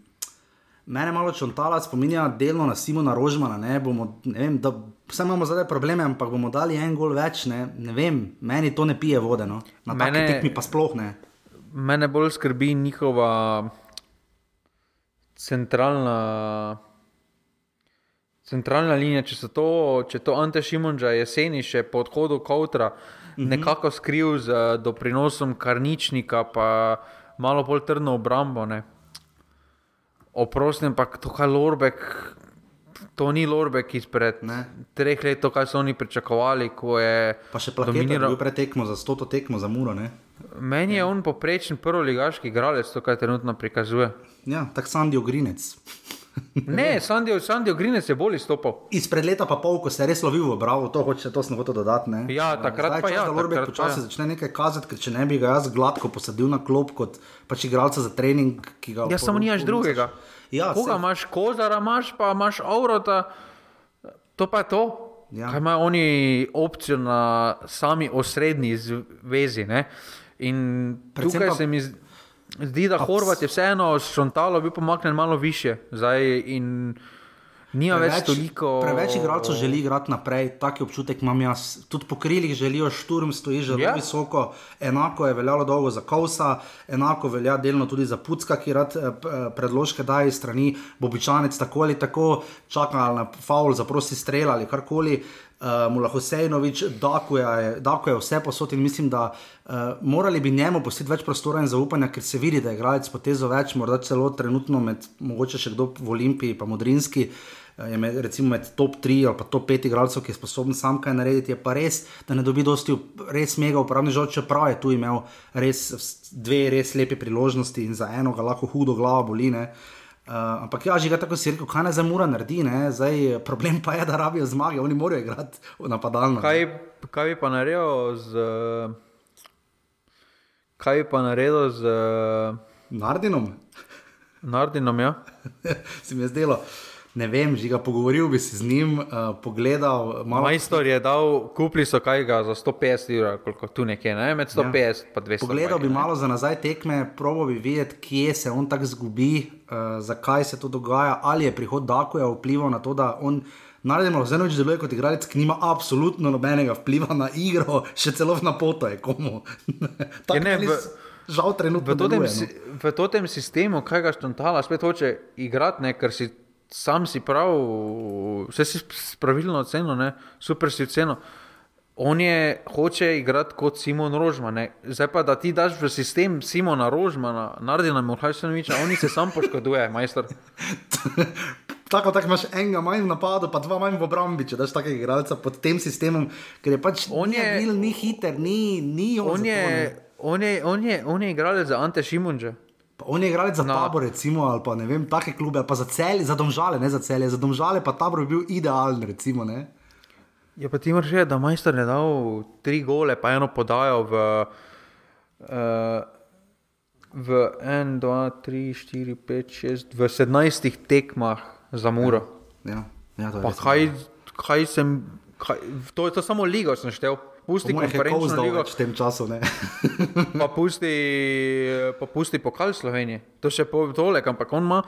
Mene malo čontala spominja delno na Simona Rožmana. Ne, bomo, ne vem, da, vse imamo zdaj probleme, ampak bomo dali en gol več. Ne, ne vem, meni to ne pije vode. No. Na mene, tekmi pa sploh ne. Mene bolj skrbi njihova centralna, centralna linija. Če, to, če to Ante Šimunča jeseni še po odhodu Kautra, -hmm. Nekako skril z eh, doprinosom karničnika, pa malo bolj trdno obrambo. Ne. Oprostim, pa to, kar Lorbek, to ni Lorbek izpred ne. treh let, to, kar so oni pričakovali. Pa še dominiral pretekmo za stoto tekmo za Muro. Ne. Meni je on poprečen prvoligaški igralec, to, kar trenutno prikazuje. Ja, tako Sandy Ogrinec. Ne, Sandijo, Sandijo Grinec je bolj izstopal. Izpred leta pa pol, ko se je res lovil v bravo, to, hoče, to sem hotel dodati. Ne? Ja, takrat Zdaj, pa čas, ja, Lorbek počasi ja. začne nekaj kazati, ker če ne bi ga jaz gladko posadil na klop kot pač igralca za trening, ki ga Ja, samo nimaš drugega. Ja, Koga saj- imaš, kozara imaš, pa imaš aurota, to pa je to. Ja. Kaj imajo oni opcijo na sami osrednji zvezi. Ne? In Predvsem tukaj pa- se mi z- zdi, da Horvat je vseeno s Šontalo bil pomaknjen malo više. Zdaj, in nima več toliko. preveč igralcev želi igrati naprej, taki občutek imam jaz. Tudi po krilih želijo šturm, stoji zelo Ja. yeah. visoko. Enako je veljalo dolgo za Kausa, enako velja delno tudi za Pucka, ki rad eh, eh, predložke daje iz strani Bobičanec, tako ali tako, čaka na faul, zaprosi strel ali karkoli. Uh, mu lahko Sejnovič, Dako je vse posod in mislim, da uh, morali bi njemu pustiti več prostora in zaupanja, ker se vidi, da je igralec potezo več, morda celo trenutno med, mogoče še kdo v Olimpiji, pa Modrinski. eh, Je med, recimo med top 3 ali pa top 5 igralcev, ki je sposoben sam kaj narediti, je pa res, da ne dobi dosti res mega uporabnih žog, čeprav je tu imel res dve res lepe priložnosti in za eno ga lahko hudo glava boli. Ne. Uh, ampak ja, že ga tako si rekel, kaj naj zdaj mora narediti, ne? zdaj problem pa je, da rabijo zmage, oni morajo igrati napadalno. Kaj, kaj bi pa naredil z. Kaj bi pa naredil z uh, Nardinom? Nardinom? Ja? se mi je zdelo. Ne vem, že ga pogovoril bi se z njim, uh, pogledal malo. Majstor je dal, kupili so kaj ga za 150 evrov, koliko tu nekje, ne? med 150 ja. pa 200. Pogledal bi ne. malo za nazaj tekme, probo bi videti, kje se on tako zgubi, uh, zakaj se to dogaja, ali je prihod Dakoja vplival na to, da on. Naredimo, zelo več deluje kot igralec, ki nima absolutno nobenega vpliva na igro, še celo na poto je komu. Tako Ja, ne, v- Žal trenutno V totem, deluje, no. v totem sistemu, kaj ga štantala, spet hoče igrati, ne, ker si sam si prav, vse si pravilno ocenil, ne, super si ocenil. On je hoče igrati kot Simon Rožman. Ne. Zdaj pa, da ti daš v sistem Simona Rožmana, naredi nam Urhajsanoviča, oni se sam poškoduje, majster. Tako, tako imaš enega manj v napadu, pa dva manj v obrambi, če daš takega igralca pod tem sistemom, ker je pač On je- agil, ni hiter, ni, ni on. On je, on je, on je, on je igralec za Ante Šimunže. Pa On je igralec za No. tabor, recimo, ali pa ne vem, take klube, ali pa za celje, za domžale, ne za celje. Za domžale pa tabor bi bil idealen, recimo. Ne? Ja, pa ti reči, da majster je dal tri gole, pa eno podajo v, uh, v 1, 2, 3, 4, 5, 6, v 17 tekmah za Muro. Ja, ja, to je Pa res. kaj, kaj sem, kaj, to je to samo ligo, sem štel. Pusti je konferenčno ligo, več v tem času. ne. pa pusti, pa pusti pokal Slovenije. To še po tole, ampak on ima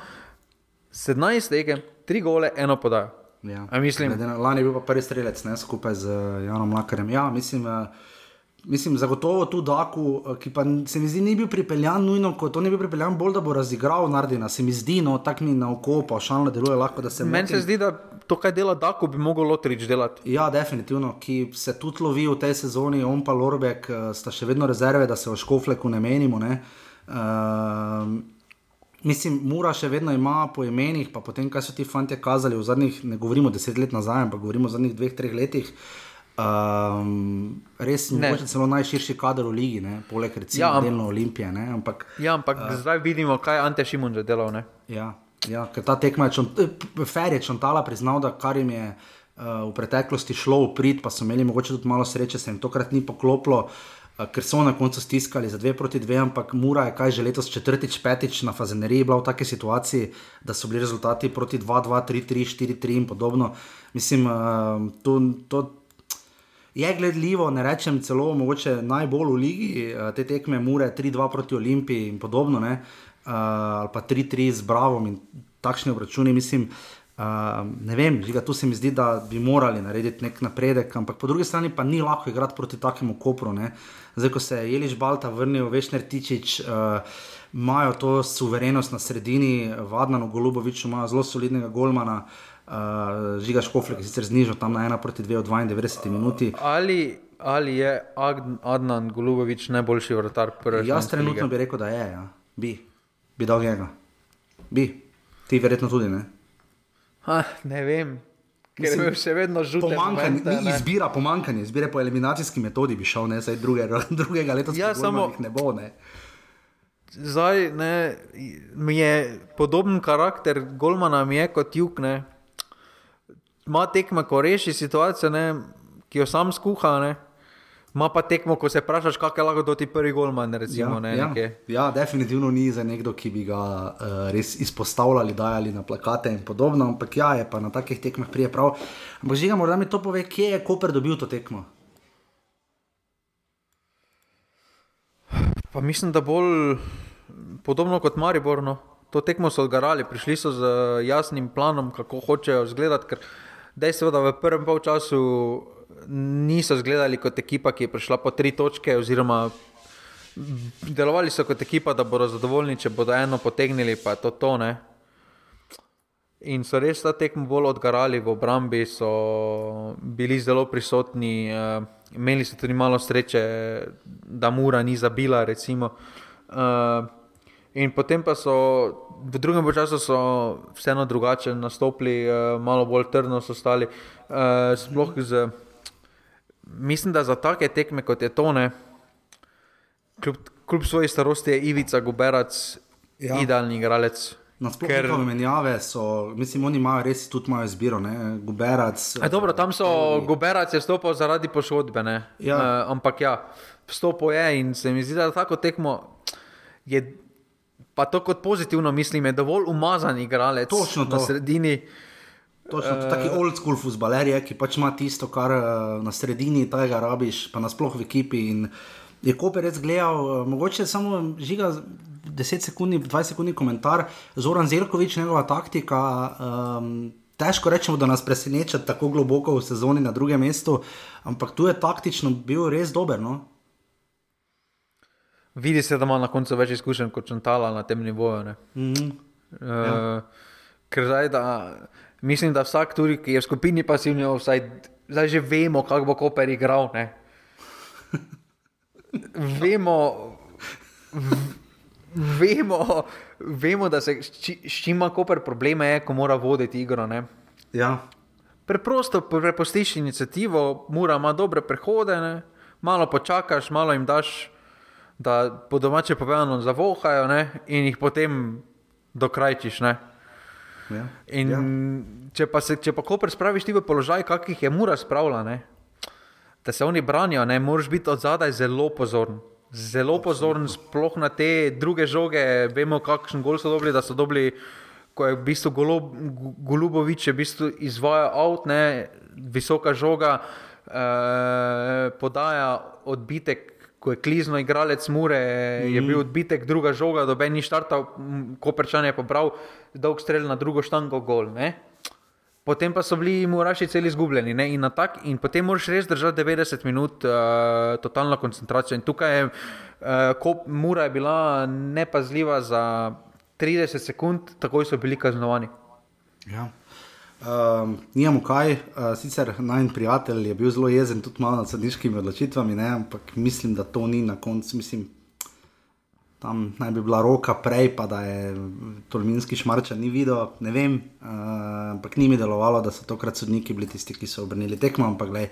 17 tekem, tri gole, eno podajo. Ja. A mislim- Glede na- Lani je bil pa prvi strelec ne, skupaj z Janom Lakarjem. Ja, mislim, eh, mislim, zagotovo tu Daku, eh, ki pa se mi zdi, ni bil pripeljan nujno, kot on je bil pripeljan bolj, da bo razigral Nardina. Se mi zdi, no, tako mi na oko, pa šalno deluje lahko, da se Meni se zdi, da to, kaj dela Dako, bi mogel Lotrič delati. Ja, definitivno, ki se tudi lovi v tej sezoni, on pa Lorbek, eh, sta še vedno rezerve, da se o Škofleku ne menimo. Ne? Uh, mislim, Mura še vedno ima po imenih, pa potem, kaj so ti fanti kazali v zadnjih, ne govorimo deset let nazaj, ampak govorimo o zadnjih dveh, treh letih. Um, res je mogoče celo najširši kader v ligi, ne? poleg recimo Ja, delno Olimpije. Ne? Ampak Ja, ampak uh, zdaj vidimo, kaj je Ante Šimun že delal. Ne? Ja, ja, ker ta tekma je, eh, Fer je Čantala priznal, da kar jim je uh, v preteklosti šlo v prid, pa so imeli mogoče tudi malo sreče, se jim tokrat ni poklopilo, uh, ker so na koncu stiskali za dve proti dve, ampak Mura je kaj že letos četrtič, petič na Fazeneriji bila v taki situaciji, da so bili rezultati proti 2-2, 3-3, 4-3 in podobno. Mislim, uh, to. to Je gledljivo, ne rečem celo, mogoče najbolj v ligi, eh, te tekme Mure 3-2 proti Olimpiji in podobno, ne? uh, ali pa 3-3 z Bravom in takšne obračune, mislim. Uh, ne vem, žiga, tu se mi zdi, da bi morali narediti nek napredek, ampak po drugi strani pa ni lahko igrati proti takemu kopru. Ne? Zdaj, ko se je Jeliš Balta vrnil, Vešner Tičič, uh, imajo to suverenost na sredini, Vadnano Golubovič ima zelo solidnega golmana, uh, Žiga Škofle, ki je sicer znižal tam na 1 proti 2 v 92 minuti. Ali, ali je Adnan Golubovič najboljši vratar prve Jaz trenutno bi rekel, da je, ja. bi, bi dal njega. Bi, ti verjetno tudi ne. Ha, ne vem, ker Mislim, je še vedno žute. Pomankanje, ni izbira, pomankanje, izbire po eliminacijski metodi bi šel, ne, zdaj druge, drugega leta Ja, samo- ne bo. Ne. zdaj ne, mi je podoben karakter Golmana, mi je kot jug. Ne. Ma tekme, ko reši situacijo, ne, ki jo sam skuha. Ne. Ma pa tekmo, ko se vprašaš, kako je lahko ti prvi golman. Recimo, ja, ne, ja. nekje. ja, definitivno ni za nekdo, ki bi ga uh, res izpostavljali, dajali na plakate in podobno, ampak ja, je pa na takih tekmah prije prav. Ampak žiga, morda mi to pove, kje je Koper dobil to tekmo. Pa mislim, da bolj podobno kot Maribor. No. To tekmo so odgarali, prišli so z jasnim planom, kako hočejo izgledati. Ker dejstvo da v prvem polčasu niso izgledali kot ekipa, ki je prišla po tri točke, oziroma delovali so kot ekipa, da bodo zadovoljni, če bodo eno potegnili, pa je to to. Ne. In so res ta tekmo bolj odgarali v obrambi, so bili zelo prisotni, uh, imeli so tudi malo sreče, da Mura ni zabila. Recimo. Uh, in potem pa so v drugem času vseeno drugače nastopili, uh, malo bolj trdno so stali. Uh, sploh z, mislim, da za take tekme kot je to, ne, kljub, kljub svoji starosti je Ivica Guberac Ja. idealni igralec. Nasplošno Ker- menjave so, mislim, oni imajo res tudi imajo izbiro, ne? Guberac. E, dobro, tam so Guberac je stopil zaradi poškodbe, ne? Ja. Uh, ampak ja, stopil je in se mi zdi, da tako tekmo je. Pa to kot pozitivno mislim, je dovolj umazan igralec Točno to. na sredini. Točno, to je Eh. taki old school futbaler, je, ki pač ima tisto, kar eh, na sredini tega rabiš, pa nasploh v ekipi. In je Koper res gledal, eh, mogoče samo žiga 10 sekund, 20 sekund komentar, Zoran Zelkovič, njegova taktika. Um, Težko rečemo, da nas preseneča tako globoko v sezoni na drugem mestu, ampak tu je taktično bil res dober. No? Vidi se, da ima na koncu več izkušenj kot Čantala na tem nivoju. ne. Mm -hmm. Uh, ja. Ker zdaj, da, mislim, da vsak, tudi, ki je v skupini pasivni, vsaj, zdaj že vemo, kako bo Koper igral. Ne? Vemo, v- vemo, vemo, da se s či- s čim ima Koper probleme, je, ko mora voditi igro. Ne? ja. Preprosto prepustiš inicijativo, mora ima dobre prehode, ne? malo počakaš, malo jim daš, da po domače povedano zavohajo ne? in jih potem dokrajčiš. Ne? Ja. In ja. če, pa se, če pa Koper spraviš ti v položaj, kakih je mura spravila, ne? da se oni branijo, ne moraš biti od zadaj zelo pozoren. Zelo pozoren, sploh na te druge žoge. Vemo, kakšen gol so dobili, da so dobili, ko je v bistvu Golob, Golubovič v bistvu izvajal avt, ne, visoka žoga, eh, podaja odbitek. Ko je klizno igralec Mure, je bil odbitek, druga žoga, doben ni štartal, m, Koperčan je pobral dolg strel na drugo štango, gol. Ne? Potem pa so bili Muraši celi izgubljeni. ne, In, na tak, in potem moraš res držati 90 minut, uh, totalno koncentracijo. In tukaj je uh, ko Mura je bila nepazljiva za 30 sekund, takoj so bili kaznovani. Ja. Um, Nijamo kaj, uh, sicer najmen prijatelj je bil zelo jezen, tudi malo nad sodniškimi odločitvami, ne, ampak mislim, da to ni na koncu. Mislim, tam naj bi bila roka prej, pa da je Tolminski šmarča ni videl, ne vem, uh, ampak ni mi delovalo, da so tokrat sodniki bili tisti, ki so obrnili tekmo, ampak gledaj.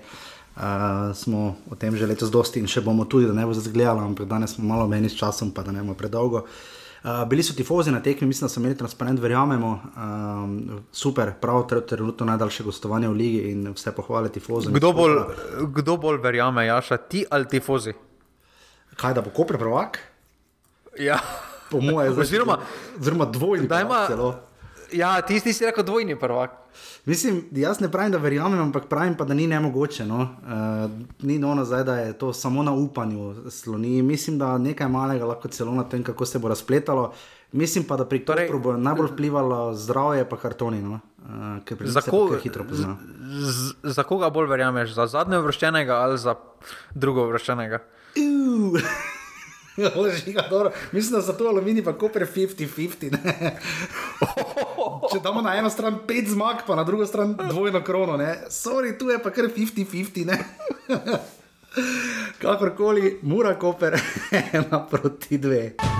Uh, smo o tem že letos dosti in še bomo tudi, da ne bo zgledalo, ampak danes smo malo meni s časom, pa da ne bomo predolgo. Uh, bili so tifozi na tekmi, mislim, da so imeli transparent, verjamemo. Um, super, prav, tr- trenutno najdaljše gostovanje v ligi in vse pohvale tifozom. Kdo bolj, kdo bolj verjame, Jaša, ti ali tifozi? Kaj, da bo Koper prvak? Ja. Po mojem, Oziroma- oziroma dvojni. Da ima- prvak celo. Ja, tisti si rekel dvojni prvak. Mislim, jaz ne pravim, da verjamem, ampak pravim pa, da ni nemogoče. No? Uh, ni no nazaj, da je to samo na upanju sloni. Mislim, da nekaj malega lahko celo na tem, kako se bo razpletalo. Mislim pa, da pri Torej- Kopru bo najbolj vplivalo zdravje, pa kartoni, no? uh, ker pri Za, ko, hitro pozna. z, za koga bolj verjameš? Za zadnjo vrščenega ali za drugo vrščenega? Uh. Žiga, dobro. Mislim, da so to aluminij, pa kopre 50-50. ne. Če damo na eno stran pet zmag, pa na drugo stran dvojno krono, ne. Sorry, tu je pa kar 50-50. ne. Kakorkoli, mora koper, ena proti dve.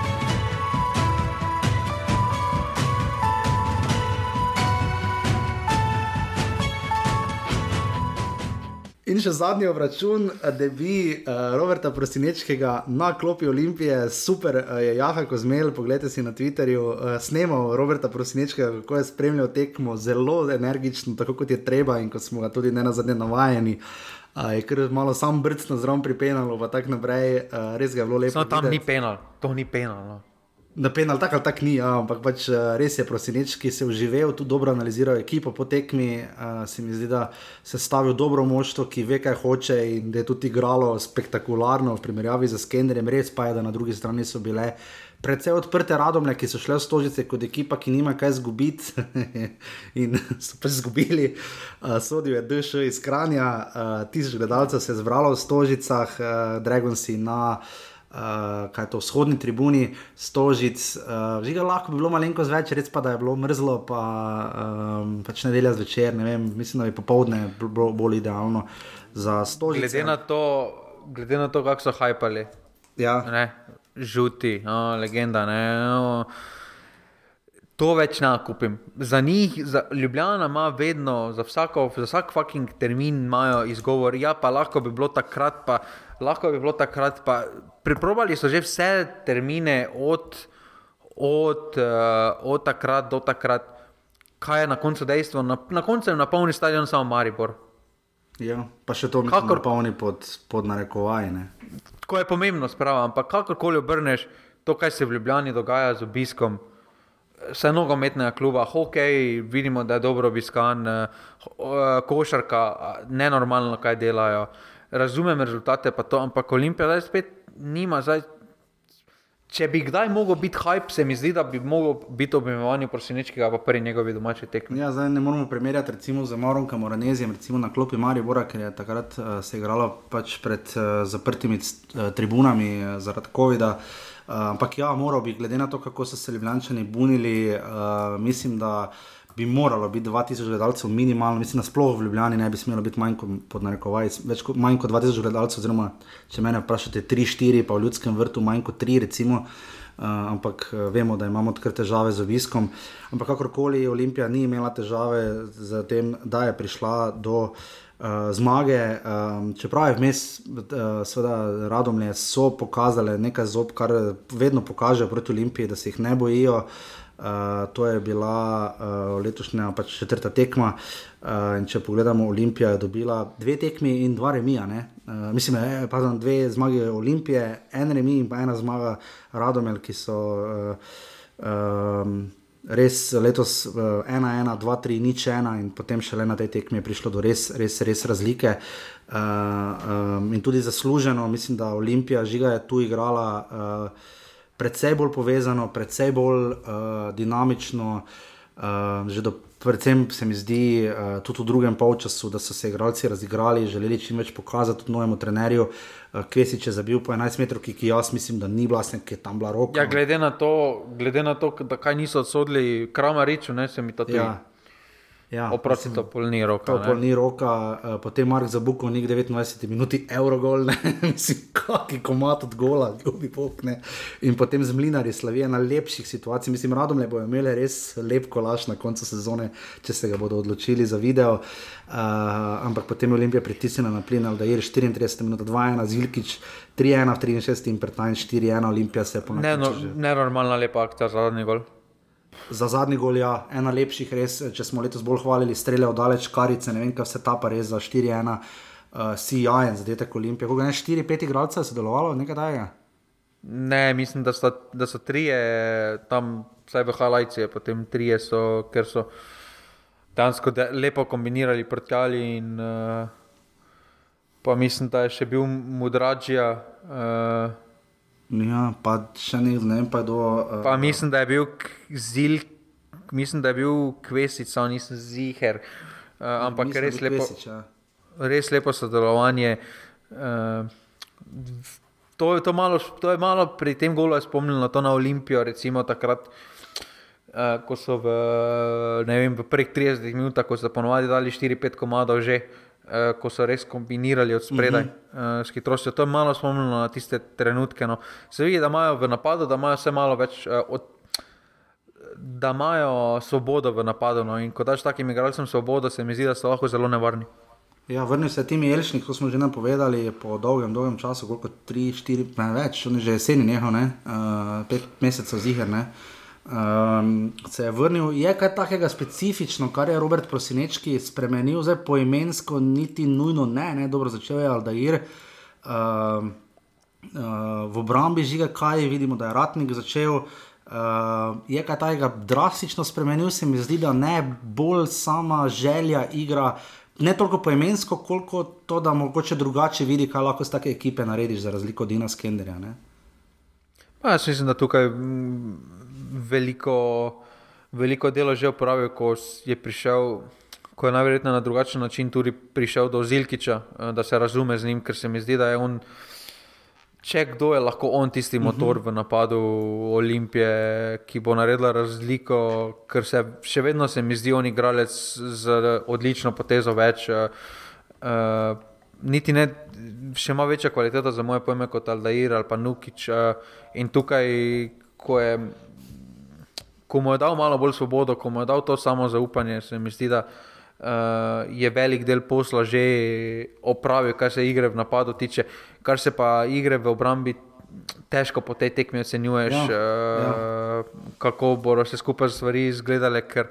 In še zadnji obračun, da bi uh, Roberta Prosinečkega na klopi Olimpije, super uh, je Jaha Kozmel, pogledajte si na Twitterju, uh, snemal Roberta Prosinečkega, kako je spremljal tekmo, zelo energično, tako kot je treba in kot smo ga tudi ne na zadnje navajeni. Uh, je kar malo sam brcno zraven pripenalo, pa tako naprej, uh, res ga je bilo lepo. No, tam videti. ni penal, to ni penal. No. Na penal tak ali tak ni, ja, ampak pač eh, res je Prosinečki, ki se je uživel, tu dobro analiziral ekipo po tekmi. Uh, se mi zdi, da se je stavil dobro moštvo, ki ve, kaj hoče in da je tudi igralo spektakularno v primerjavi z Skenderjem. Res pa je, da na drugi strani so bile predvsej odprte radomlje, ki so šle v stožice kot ekipa, ki nima kaj zgubiti in so pač zgubili. Uh, sodil je DŠ iz Kranja, uh, tisoč gledalcev se je zbralo v stožicah, uh, Dragonsi na uh, kaj je to, vzhodni tribuni, stožic. Uh, Žiga lahko bi bilo malenko več, res pa da je bilo mrzlo, pa um, pač nedelja zvečer, ne vem, mislim, da bi popovdne bilo bolj idealno za stožice. Glede na to, glede na to kako so hajpali, Ja, ne, žuti, no, legenda. Ne, no. To več ne kupim. Za njih, za Ljubljana ima vedno, za, vsako, za vsak fucking termin imajo izgovor. Ja, pa lahko bi bilo takrat, pa lahko bi bilo takrat. Pa. Priprobali so že vse termine od, od, uh, od takrat do takrat. Kaj je na koncu dejstvo? Na, na koncu je na polni stadion samo Maribor. ja, pa še to, kako Kakor- polni pod, pod narekovaj. Ne? Tako je pomembno, sprava, ampak kakorkoli obrneš to, kaj se v Ljubljani dogaja z obiskom. Vse nogometnega kluba, hokej, vidimo, da je dobro obiskan, eh, eh, košarka, nenormalno, kaj delajo. Razumem rezultate, pa to, ampak Olimpija zdaj spet nima. Zdaj, če bi kdaj mogel biti hype, se mi zdi, da bi mogel biti objavljanje prosinečkega v prvi njegovi domači tekmi. Ja, zdaj ne moramo primerjati recimo z Maronkom Moranezijem, recimo na klopi Maribora, ker je takrat uh, se igralo pač pred uh, zaprtimi uh, tribunami uh, zaradi COVID-a. Uh, ampak ja, moral bi, glede na to, kako so se Ljubljani bunili, uh, mislim, da bi moralo biti 2000 gledalcev minimalno, mislim, da sploh v Ljubljani ne bi smelo biti manj kot pod narekovaj, več kot manj kot 2000 gledalcev, oziroma če mene vprašate 3-4, pa v ljudskem vrtu manj kot 3 recimo. Uh, ampak uh, vemo, da imamo odkar težave z obiskom. Ampak kakorkoli, Olimpija ni imela težave z tem, da je prišla do uh, zmage. Um, čeprav je vmes, uh, seveda, radomlje so pokazale nekaj zob, kar vedno pokažejo proti Olimpiji, da se jih ne bojijo. Uh, to je bila uh, letošnja pač četrta tekma. Uh, če pogledamo, Olimpija je dobila dve tekmi in dva remija. Uh, mislim, eh, pardon, dve zmage Olimpije, en remi in pa ena zmaga Radomel, ki so uh, um, res letos 1-1, 2-3, nič 1 in potem šele na tej tekmi je prišlo do res, res, res razlike. Uh, um, in tudi zasluženo, mislim, da Olimpija žiga je tu igrala. Uh, Predvsej bolj povezano, predvsej bolj uh, dinamično, uh, že do, predvsem se mi zdi, uh, tudi v drugem polčasu, da so se igralci razigrali, želeli čim več pokazati tudi novemu trenerju. Uh, Kvesič je zabil po 11 metrov, ki jaz mislim, da ni bila, ker je tam bila roka. Ja, glede na to, glede na to da kaj niso odsodili Kramariču, ne se mi to tudi. ja. Ja. Oprosti to polni roka. To ne. pol ni roka, uh, potem Mark Zabukov, nek 29 minuti, Eurogol, mislim, kaki komat od gola, ljubi pokne. In potem z Mlinari slavijo na lepših situacijah, mislim, radom le bojo imeli res lep kolaš na koncu sezone, če se ga bodo odločili za video. Uh, ampak potem je Olimpija pritisnila na plin, da je 34 minut, 2-1, Zilkič 3-1 v 63 in Pertajn 4-1, Olimpija se je ponovila. Ne, no, nenormalna lepa za zadnji gol. Za zadnji gol, ja, ena lepših, res, če smo letos bolj hvalili, strele od daleč, karice, ne vem, kaj vse ta pa res za 4-1, uh, si jajen, zadetek Olimpije. Koga ne 4-5 igralcev je sodelovalo, nekaj daje. Ne, mislim, da so, da so trije tam, vsaj v Halajci, potem trije so, ker so dansko lepo kombinirali prtljali in uh, pa mislim, da je še bil mudrađija. Uh, Ja, pa še ne, ne vem, pa je do. Uh, Pa mislim, da je bil zil, mislim, da je bil kvesic, samo nisem ziger. Uh, ampak mislim, res lepo, Kvesič, ja. res lepo sodelovanje. Uh, to, to, malo, to je malo pri tem golu spomnilo to na Olimpijo, recimo takrat. Uh, ko so v, vem, v prvih 30 minutah, ko so ponovadi dali 4-5 komadov, že uh, ko so res kombinirali od spredaj uh -huh. uh, s hitrostjo. To je malo spomnilo na tiste trenutke. No. Se vidi, da imajo v napadu, da imajo vse malo več. Uh, od, Da imajo svobodo v napadu. No. In ko daš takim igralcem svobodo, se mi zdi, da so lahko zelo nevarni. Ja, vrnil se je Timi Elšnik, kot smo že napovedali, po dolgem, dolgem času, koliko tri, štiri, ne več, on je že jeseni nehal, ne? uh, pet mesecev ziger. Um, se je vrnil, je kaj takega specifično, kar je Robert Prosinečki spremenil, zdaj poimensko, niti nujno ne, ne dobro začel je Aldair. Uh, uh, v obrambi žiga, kaj vidimo, da je Ratnik začel. Uh, je kaj takega drastično spremenil, se mi zdi, da ne bolj sama želja igra, ne toliko poemensko, koliko to, da mogoče drugače vidi, kaj lahko z take ekipe narediš, za razliko od Dina Skenderja. Jaz mislim, da tukaj mm, veliko, veliko dela že opravil, ko je prišel. Ko je najverjetneje na drugačen način tudi prišel do Zilkiča, eh, da se razume z njim, ker se mi zdi, da je on. Če kdo je lahko on tisti mhm. motor v napadu Olimpije, ki bo naredila razliko, ker se še vedno se mi zdi on igralec z odlično potezo več. Uh, niti ne, še ima večja kvaliteta za moje pojme kot Aldair ali pa Nukič. Uh, in tukaj, ko, je, ko mu je dal malo bolj svobodo, ko mu je dal to samo zaupanje, se mi zdi, da uh, je velik del posla že opravil, kar se igre v napadu tiče, kar se pa igre v obrambi. Težko po tej tekmi ocenjuješ, ja, uh, ja. kako bodo se skupaj stvari izgledale. Ker,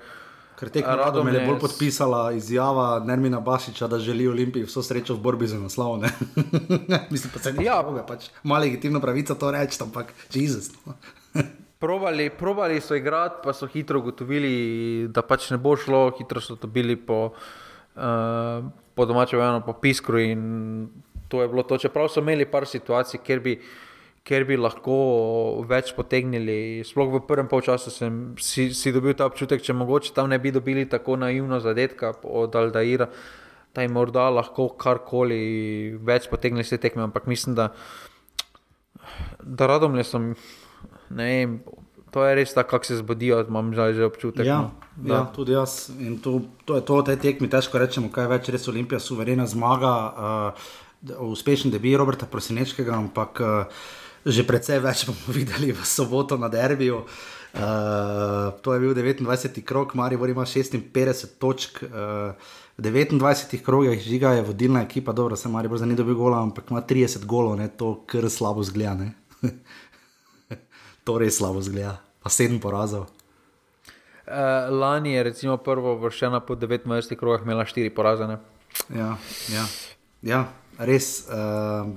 ker tekmo rado me je bolj podpisala izjava Nermina Bašiča, da želi Olimpiji vso srečo v borbi za naslov. Mislim, da se ni ja. pač, malo legitimno pravica to reči, ampak Jezus. No. Probali, probali so igrati, pa so hitro ugotovili, da pač ne bo šlo, hitro so to bili po, uh, po domačem, eno po piskru. To je bilo to. Čeprav so imeli par situacij, kjer bi, kjer bi lahko več potegnili. Sploh v prvem polčasu sem si, si dobil ta občutek, če mogoče tam ne bi dobili tako naivno zadetka od Aldaira, da jim morda lahko karkoli več potegnili se tekme. Ampak mislim, da, da radom le sem ne vem, to je res tako, kako se zbudijo, imam že občutek. Ja, no, ja, tudi jaz. In to, to je to, te tekmi, težko rečemo, kaj več, res Olimpija, suverena zmaga, uh, uspešen debi Roberta Prosinečkega, ampak uh, že precej več bomo videli v soboto na derbiju. Uh, to je bil 29. krok, Marijo ima 56 točk. Uh, v 29 krogih žiga je vodilna ekipa, dobro, se Marijo za ni dobil gola, ampak ima 30 golov, ne, to kar slabo zgleda. To res slabo zgleda, pa sedem porazov. Uh, lani je recimo prvo vršena po 29 krogah imela štiri poraze. Ja, ja, ja, res. Uh,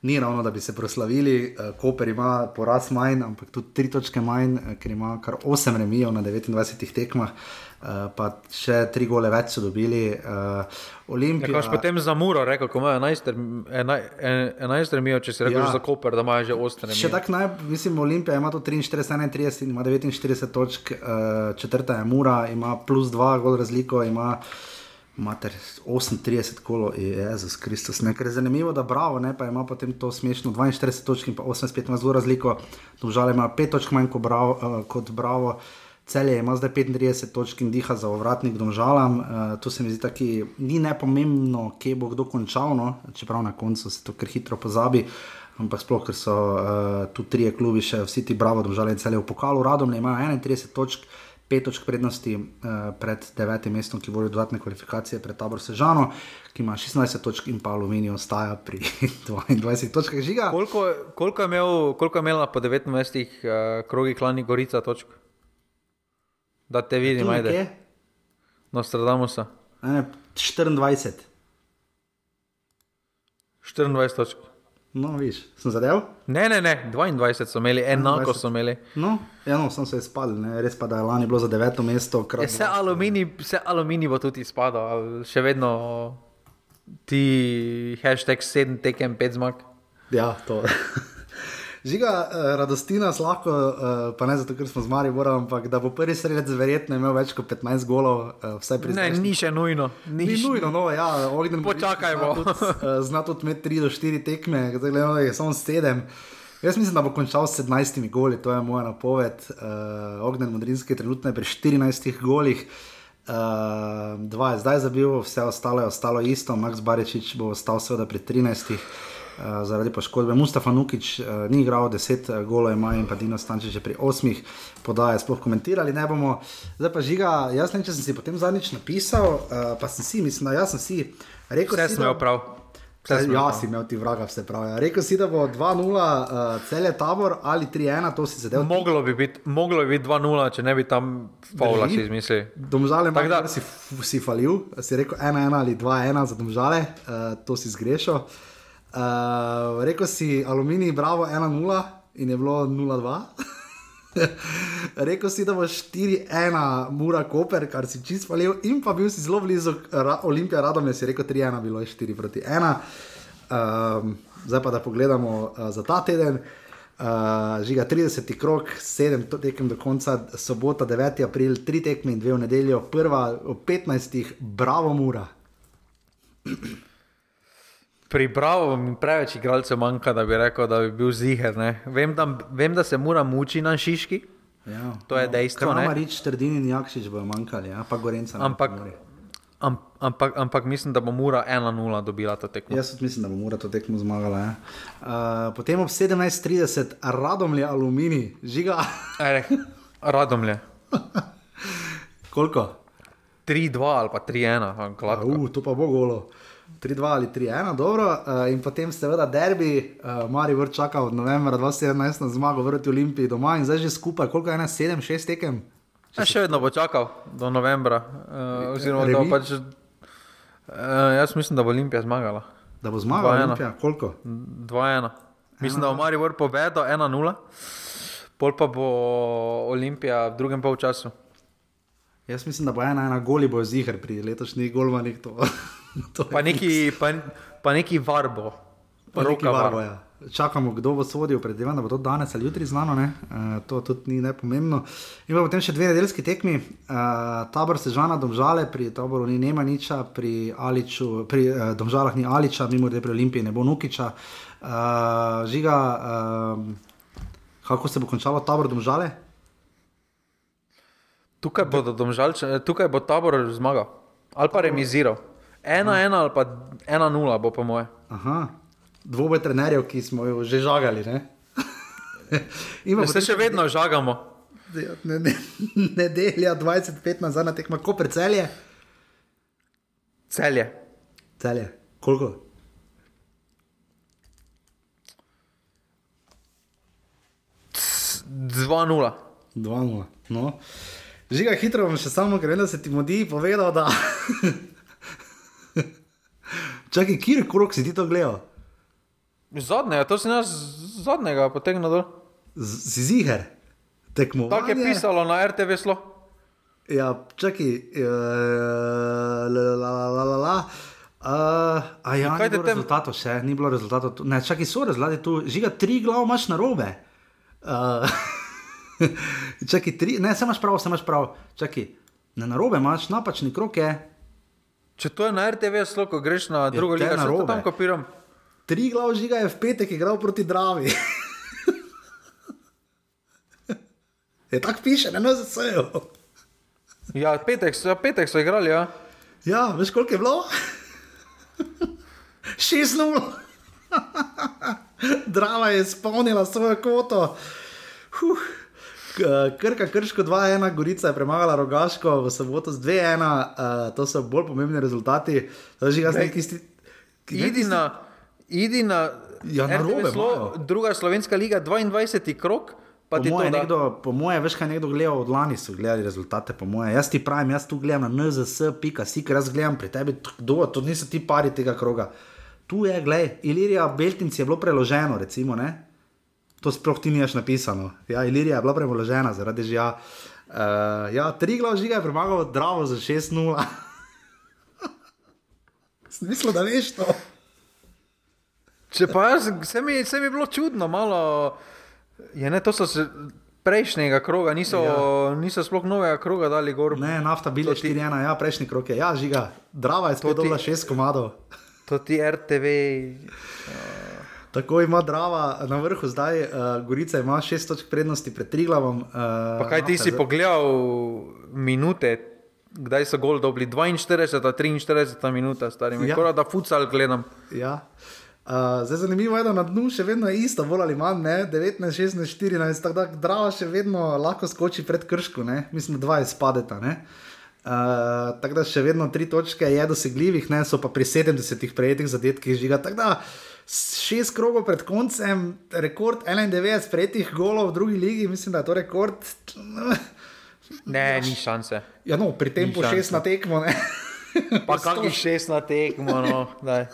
Ni ravno, da bi se proslavili, Koper ima poraz manj, ampak tudi tri točke manj, ker ima kar 8 remijev na 29 tekmah. Uh, Eh, pa še tri gole več so dobili. Uh, Olimpija. Ja, potem za Muro, rekel, ko imajo 11 remijo, če se reče ja. za Koper, da imajo že 8 remijo. Še tako naj, mislim, Olimpija ima to 43, 31 in ima 49 točk, uh, četrta je Mura, ima plus 2 gol razliko, ima. Mater 38 kolo, Jezus Kristus, nekaj je zanimivo, da bravo, ne, pa ima potem to smešno 42 točk in pa 85 ima zelo razliko, domžale ima 5 točk manj kot bravo. Uh, kot bravo. Celje ima zdaj 35 točk in diha za ovratnik domžalam. Uh, to se mi zdi tako, ni nepomembno, kje bo kdo končal, no? čeprav na koncu se to kar hitro pozabi. Ampak sploh, ker so uh, tu tri klubi, še vsi ti bravo, domžale in celje v pokalu, radom ima 31 točk. Pet točk prednosti uh, pred devetim mestom, ki vodi dodatne kvalifikacije, pred tabor Sežano, ki ima 16 točk in pa Aluminij ostaja pri 22 točkah žiga. Koliko, koliko, je imel, koliko je imela po 19 uh, krogih lani Gorica točk? Da te vidim, ajde. Nostradamus. 24. 24 točk. No, viš, sem zadev? Ne, ne, ne, 22 so imeli, enako 21. so imeli. No, ja, no, sem se izpadel, ne? res pa da je lani bilo za deveto mesto. Je, vse, aluminij, vse aluminij bo tudi izpadal, še vedno ti hashtag 7 tekem 5 zmag. Ja, to. Žiga, uh, radosti nas lahko, uh, pa ne zato, ker smo zmari, moram, ampak da bo prvi sredec verjetno imel več kot 15 golov, uh, vsaj pri. Ne, ni še nujno. Ni, ni nujno, no, ja, ognjen. Počakajmo. Zna tudi imeti 3 do 4 tekme, zdaj gledamo, da je samo 7. Jaz mislim, da bo končal s 17 goli, to je moja napoved. Uh, ognjen Modrinski je trenutno pri 14 golih. Uh, dva je zdaj zabil, vse ostalo je ostalo isto, Max Barečič bo ostal seveda pri 13. uh, zaradi poškodbe. Mustafa Nukič uh, ni igral, 10 uh, golov ima in pa Dino Stančič je pri 8 podaje sploh komentirali. Ne bomo, zdaj pa žiga, jaz ne vem, če sem si potem zadnjič napisal, uh, pa sem si, mislim, da jaz sem si rekel, da- jo prav. Vse Ja, prav. si imel ti vraga, vse prav. Ja. Rekel si, da bo 2-0 uh, cel je tabor ali 3-1, to si zadev. Moglo bi biti, moglo bi biti 2-0, če ne bi tam faula si izmislili. Domžale, Tako da- si, si falil, si rekel 1-1 ali 2-1 za domžale, uh, to si zgrešil. Uh, rekel si aluminij, bravo 1-0 in je bilo 0-2. rekel si, da bo 4-1 Mura Koper, kar si čist falil, in pa bil si zelo blizu ra, Olimpija Radom, je si rekel 3-1, bilo je 4 proti 1. Um, zdaj pa da pogledamo uh, za ta teden. Uh, žiga 30. krok, 7 to- tekem do konca, sobota 9. april, 3 tekme in 2 v nedeljo, prva ob 15. bravo mura. Pri Bravo mi preveč igralcev manjka, da bi rekel, da bi bil ziger. ne. Vem da, vem, da se mora muči na Šiški, Ja. To je dejstvo, ne? Kramarič, Trdin in Jakšič bojo manjkali, ja? pa Gorenca. ampak, am, ampak, ampak mislim, da bo Mura 1-0 dobila to tekmo. Jaz mislim, da bo mora to tekmo zmagala. Ja. Uh, potem ob 17:30 Radomlje Alumini, žiga. Ere, Radomlje. Koliko? 3-2 ali pa 3-1, gladko. Uh, to pa bo golo. 3-2 ali 3-1, dobro. Uh, in potem seveda derbi, uh, Mari vrt čaka od novembra 2017 na zmago vrti Olimpiji doma in zdaj že skupaj, koliko je ena, 7-6 tekem? Ja, še vedno bo čakal do novembra. Uh, oziroma, da bo pač, uh, jaz mislim, da bo Olimpija zmagala. Da bo zmagala 2:1. Olimpija, koliko? 2-1. Mislim, da bo Maribor povedal 1-0, pol pa bo Olimpija v drugem polčasu. Jaz mislim, da bo ena, ena goli bo ziger pri letošnjih golmanih. Pa neki, pa, pa neki varbo. Pa neki Roka varbo, var. ja. Čakamo, kdo bo sodil, predvidevam, da bo to danes ali jutri znano, uh, to tudi ni nepomembno. In pa potem še dve nedeljski tekmi, uh, tabor Sežana, Domžale, pri taboru ni Nemaniča, pri, Aliču, pri uh, Domžalah ni Aliča, mimo grede pri Olimpiji ne bo Nukiča. Uh, žiga, uh, kako se bo končalo tabor Domžale? Tukaj, bodo domžalče, tukaj bo tabor zmagal ali pa remiziral. 1-1 ali pa 1-0 bo po moje. Aha, dvoboj trenerjev, ki smo jo že žagali. Ne? In pa Se še vedno žagamo. ne, ne, nedelja 25 nazaj na tekmo, ko precelje. Celje. Celje. Koliko? C- 2-0. 2-0. No. Žiga hitro bom še samo, ker vem, da se ti modi povedal, da. Čakaj, kjer krok si ti to gledal? Zadnjega, to si nas zadnjega potegnil dol. Z- Si ziger? Tekmo. Tako je pisalo na RTV slo. Ja, čakaj. Uh, la, la, la, la, la, la. Uh, a ja, Kaj bilo tem- rezultatov še, ni bilo rezultatov. tu. Ne, čakaj, so rezultati tu. Žiga, tri glav imaš na robe. Uh, čakaj, tri, ne, se imaš prav, se imaš prav. Čakaj, ne na robe imaš, napačni krok je. Če to je na RTV slo, ko greš na drugo te ligo, narobe. tam kopiram. Tri glav žiga je v petek igral proti Dravi. je tako piše, ne nas vsejo. Ja, petek, so- petek so igrali, ja. Ja, veš koliko je bilo? 6-0. Drava je izpolnila svojo kvoto. Huh. K- Krka, krško 2-1, Gorica je premagala Rogaško v soboto z 2-1, uh, to so bolj pomembni rezultati. To je že jaz Glej, neki sti. Idi na, idi na, Ja, na robe slo, druga slovenska liga, 22. krok, Po moje, nekdo, po moje, veš kaj nekdo gledal od lani, so gledali rezultate. Jaz ti pravim, jaz tu gledam na nzs.si, ker jaz gledam pri tebi, kdo, to niso ti pari tega kroga. Tu je, gled, Ilirija Beltinci je bilo preloženo, recimo, ne? To sploh ti nimaš napisano. Ja, Ilirija je bila preložena zaradi že. Ja, uh, ja tri glav žiga je premagal Dravo za 6-0. Smislo, da veš to. Če pa jaz, se mi, se mi je bilo čudno, malo. Je, ne, to so se prejšnjega kroga, niso, ja. niso sploh novega kroga dali gor. Ne, nafta bile To ti- 4-1, ja, prejšnji krok je. Ja, žiga, Drava je spet To ti- dobila 6 komadov. To ti RTV. Tako ima Drava na vrhu zdaj, uh, Gorica ima 6 točk prednosti pred Triglavom. Uh, Pa kaj ti si pogledal minute, kdaj so gol dobili? 42, 43 minuta, stari. Ja. Ja. da futsal gledam. Ja. Uh, zdaj zanimivo je, da na dnu še vedno je isto, bolj ali manj, ne? 19, 16, 14, tako da Drava še vedno lahko skoči pred krško, ne? mislim, dva izpadeta. Ne? Uh, tako da še vedno tri točke je dosegljivih, ne? so pa pri 70 prejetih zadetkih žiga. Tako da šest krogov pred koncem, rekord 91 prejetih golov v drugi ligi, mislim, da je to rekord. Ne, ni šanse. Ja, no, pri tem Ni po šest šanse. na tekmo. Ne? Pa kakšnih šest na tekmo, no. daj.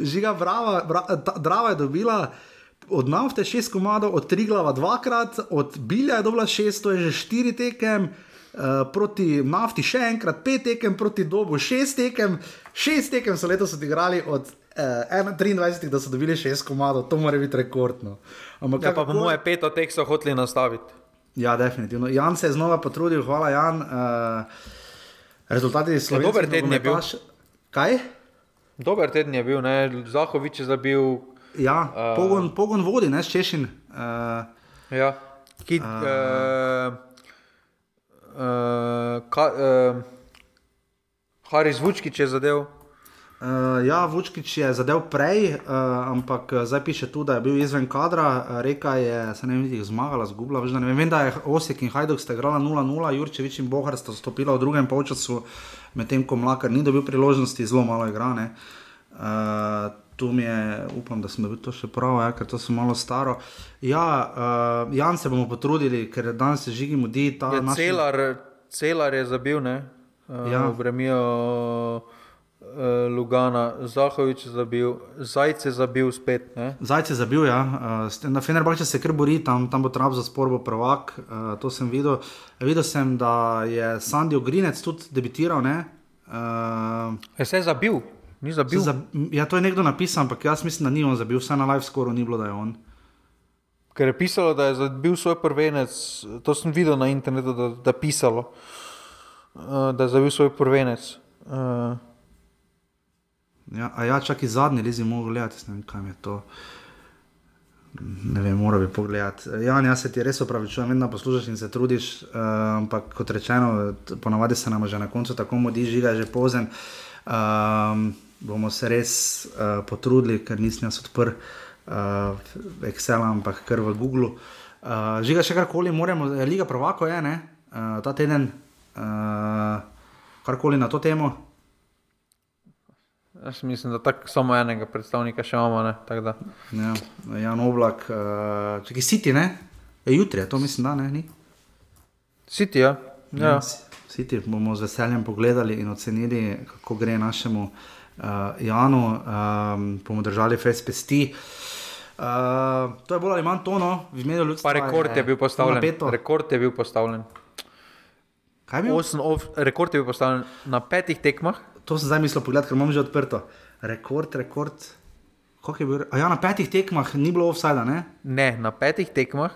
Žiga, brava, bra, ta, Drava je dobila od nafte šest komadov, od Triglava dvakrat, od Bilja je dobila šest, to je že štiri tekem. Uh, proti nafti še enkrat, pet tekem, proti dobu šest tekem, šest tekem so letos odigrali od uh, 23, da so dobili šest komadov, to mora biti rekordno. Ampak Ja, pa po moje pet od teh so hoteli nastaviti. Ja, definitivno. Jan se je znova potrudil, hvala Jan. Uh, rezultati slovenskega dober teden je bil. Kaj? Dober teden je bil, ne? Zahovič je zabil. Ja, Eh. uh, pogon, pogon vodi, ne, Češin. Uh, Ja. Ki, uh, uh, ka, uh, Haris Vučkič je zadev. Uh, ja, Vučkič je zadev prej, uh, ampak uh, zdaj piše tu, da je bil izven kadra. Uh, reka je, se ne vem, jih zmagala, zgubila. Ne vem, vem, da je Osek in Hajduk sta igrala 0-0, Jurčevič in Bohar sta stopila v drugem polčasu, medtem ko Mlakar ni dobil priložnosti, zelo malo igrane. Uh, tu mi je, upam, da sem dobil to še prav, ja, ker to sem malo staro. Ja, uh, Jan se bomo potrudili, ker danes se žigi mudi ta Je naš. celar, celar je zabil, ne? Uh, Ja. Bremijo uh, Lugana, Zahovič je zabil, Zajce je zabil spet. Ne? Zajce je zabil, ja. Uh, na Fenerbahče se kar bori, tam, tam bo trap za spor, bo prvak. Uh, to sem videl. Videl sem, da je Sandy Ogrinec tudi debitiral. Ne? Uh, Je se zabil, ni zabil. za, ja, to je nekdo napisal, ampak jaz mislim, da ni on zabil, vsaj na live scoru ni bilo, da je on. Ker je pisalo, da je zabil svoj prvenec, to sem videl na internetu, da, da je pisalo, uh, da je zabil svoj prvenec. Uh, Ja, a ja, čak iz zadnje lezi mogo gledati, ne vem, kam je to. Ne vem, mora bi pogledati. Jan, jaz se ti res opravičujem, vedno poslušaš in se trudiš, uh, ampak kot rečeno, ponavadi se nam že na koncu tako modi, žiga je že pozen. Um, bomo se res uh, potrudili, ker nisem jaz odprl uh, Excel, ampak kar v Google. Uh, žiga še karkoli, moramo, eh, Liga Provako je, ne? Uh, ta teden, uh, karkoli na to temo. jaz mislim, da tako samo enega predstavnika še imamo. Ne. Ja, Jan Oblak, uh, če ki siti, ne? Je jutri, je to mislim, da ne. Ni? City, ja. ja. Siti bomo z veseljem pogledali in ocenili, kako gre našemu uh, Janu, um, bomo držali fez pesti. Uh, to je bolj ali manj tono, v imenu ljudstva. Pa rekord je bil postavljen. Rekord je bil postavljen. Kaj je bil? Osem, off, rekord je bil postavljen na petih tekmah. To sem zdaj mislil pogledati, ker imam že odprto. Rekord, rekord. Koliko je bil? A ja, na petih tekmah ni bilo offsajda, ne? Ne, na petih tekmah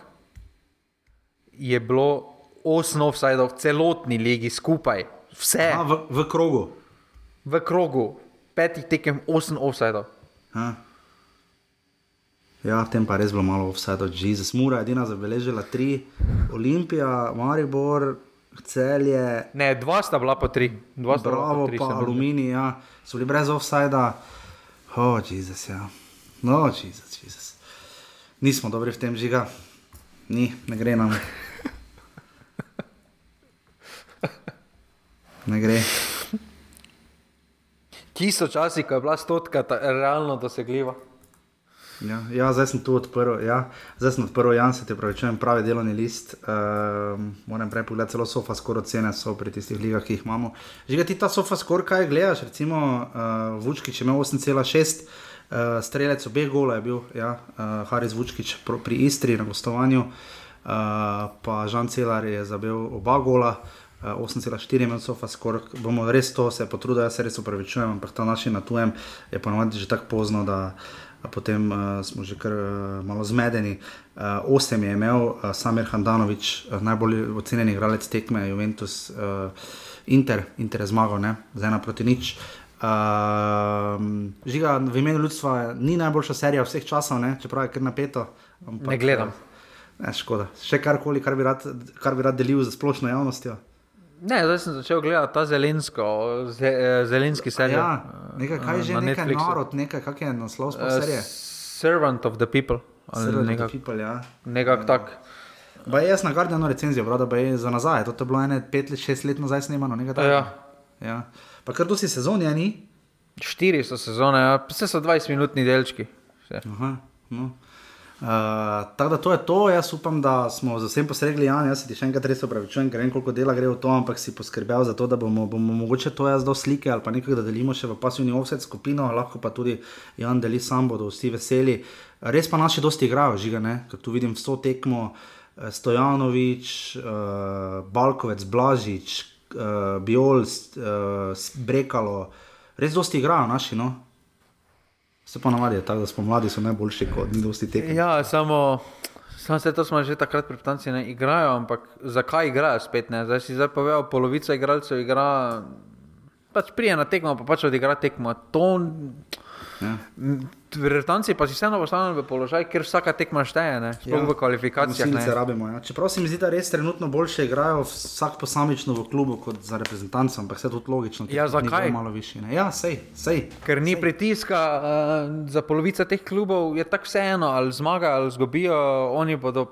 je bilo osem offsajdov v celotni ligi skupaj. Vse A, v, v krogu. v krogu, petih tekem, osem offsajdov. A. Ja, v tem pa je res bilo malo offside od Jezus. Mura je edina zabeležila tri, Olimpija, Maribor, Celje, Ne, dva sta bila po tri. Dva sta bila Bravo, po tri, pa. Aluminij, ja, so bili brez offsajda. Oh, Jezus, ja. No, Jezus, Jezus. Nismo dobri v tem žiga. Ni, ne gre nam. Ne gre. Tisoč časi, ko je bila stotka realno dosegljiva. Ja, ja, zdaj sem tu odprl. Ja. Zdaj sem odprl, Jan, se ti pravičujem, pravi delovni list. Um, moram prej pogledati, celo sofa skoraj ocene so pri tistih ligah, ki jih imamo. Že ti ta sofa skoraj kaj gledaš, recimo uh, Vučkič je imel 8,6. Uh, strelec obeh gola je bil, ja, uh, Haris Vučkič pri Istri na gostovanju, uh, pa Žan Celar je zabil oba gola, uh, 8,4 imel sofa skoraj. Bomo res to se potrudili, jaz se res upravičujem, ampak ta naši na tujem je ponovadi že tako pozno, da potem uh, smo že kar uh, malo zmedeni. Uh, osem je imel uh, Samir Handanovič, uh, najbolj ocenjeni igralec tekme, Juventus, uh, Inter, Inter je zmagal, ne? z ena proti nič. Uh, žiga v imenu ljudstva ni najboljša serija vseh časov, ne? čeprav je kar napeto. Ampak, Ne gledam. Ne, škoda. Še karkoli, kar bi rad, kar bi rad delil z splošno javnostjo. Ne, zdaj sem začel gledati ta zelensko, ze, eh, zelenski serial. Ja, nekaj, kaj eh, je že, na nekaj Netflixu. narod, nekaj, kak je naslov sploh Eh, serije. Servant of the people. Servant of the People, ja. nekak tak. Ba jaz na Guardianu recenzijo, bral, da bi je za nazaj, to je bilo ene pet, let, šest let nazaj snemano, nekaj takega. Ja. ja. Pa kar dosti sezon je, ni? Štiri so sezone, ja. vse so 20-minutni delčki. Vse. Aha, no. Uh, tako da to je to, jaz upam, da smo z vsem posregli, Jan, jaz se ti še enkrat res opravičujem, ker vem, koliko dela gre v to, ampak si poskrbel za to, da bomo, bomo mogoče to jaz do slike ali pa nekaj, da delimo še v pasivni offset skupino, lahko pa tudi Jan deli sam, bodo vsi veseli. Res pa naši dosti igrajo, žiga, ne, ker tu vidim vso tekmo, eh, Stojanovič, uh, Balkovec, Blažič, uh, Biol, uh, Brekalo, res dosti igrajo naši, no. Se pa navadi je tako, da smo mladi, so najboljši, kot ni dosti tekem. Ja, samo, samo se to smo že takrat pripravljeni, ne igrajo, ampak zakaj igrajo spet ne? Zdaj si zdaj povedal, polovica igralcev igra, pač prije na tekmo, pa pač odigra tekmo. To, Ja. Vretanci pa si vseeno postavljeni v položaj, ker vsaka tekma šteje, ne? sploh Ja. v kvalifikacijah. Ne? rabimo. Ja. Čeprav se mi zdi, da res trenutno boljše igrajo vsak posamično v klubu kot za reprezentanco, ampak vse tudi logično. Ja, zakaj? malo višji. Ne. Ja, sej, sej. Ker ni pritiska uh, za polovico teh klubov, je tako vseeno, ali zmagajo ali zgubijo, oni bodo.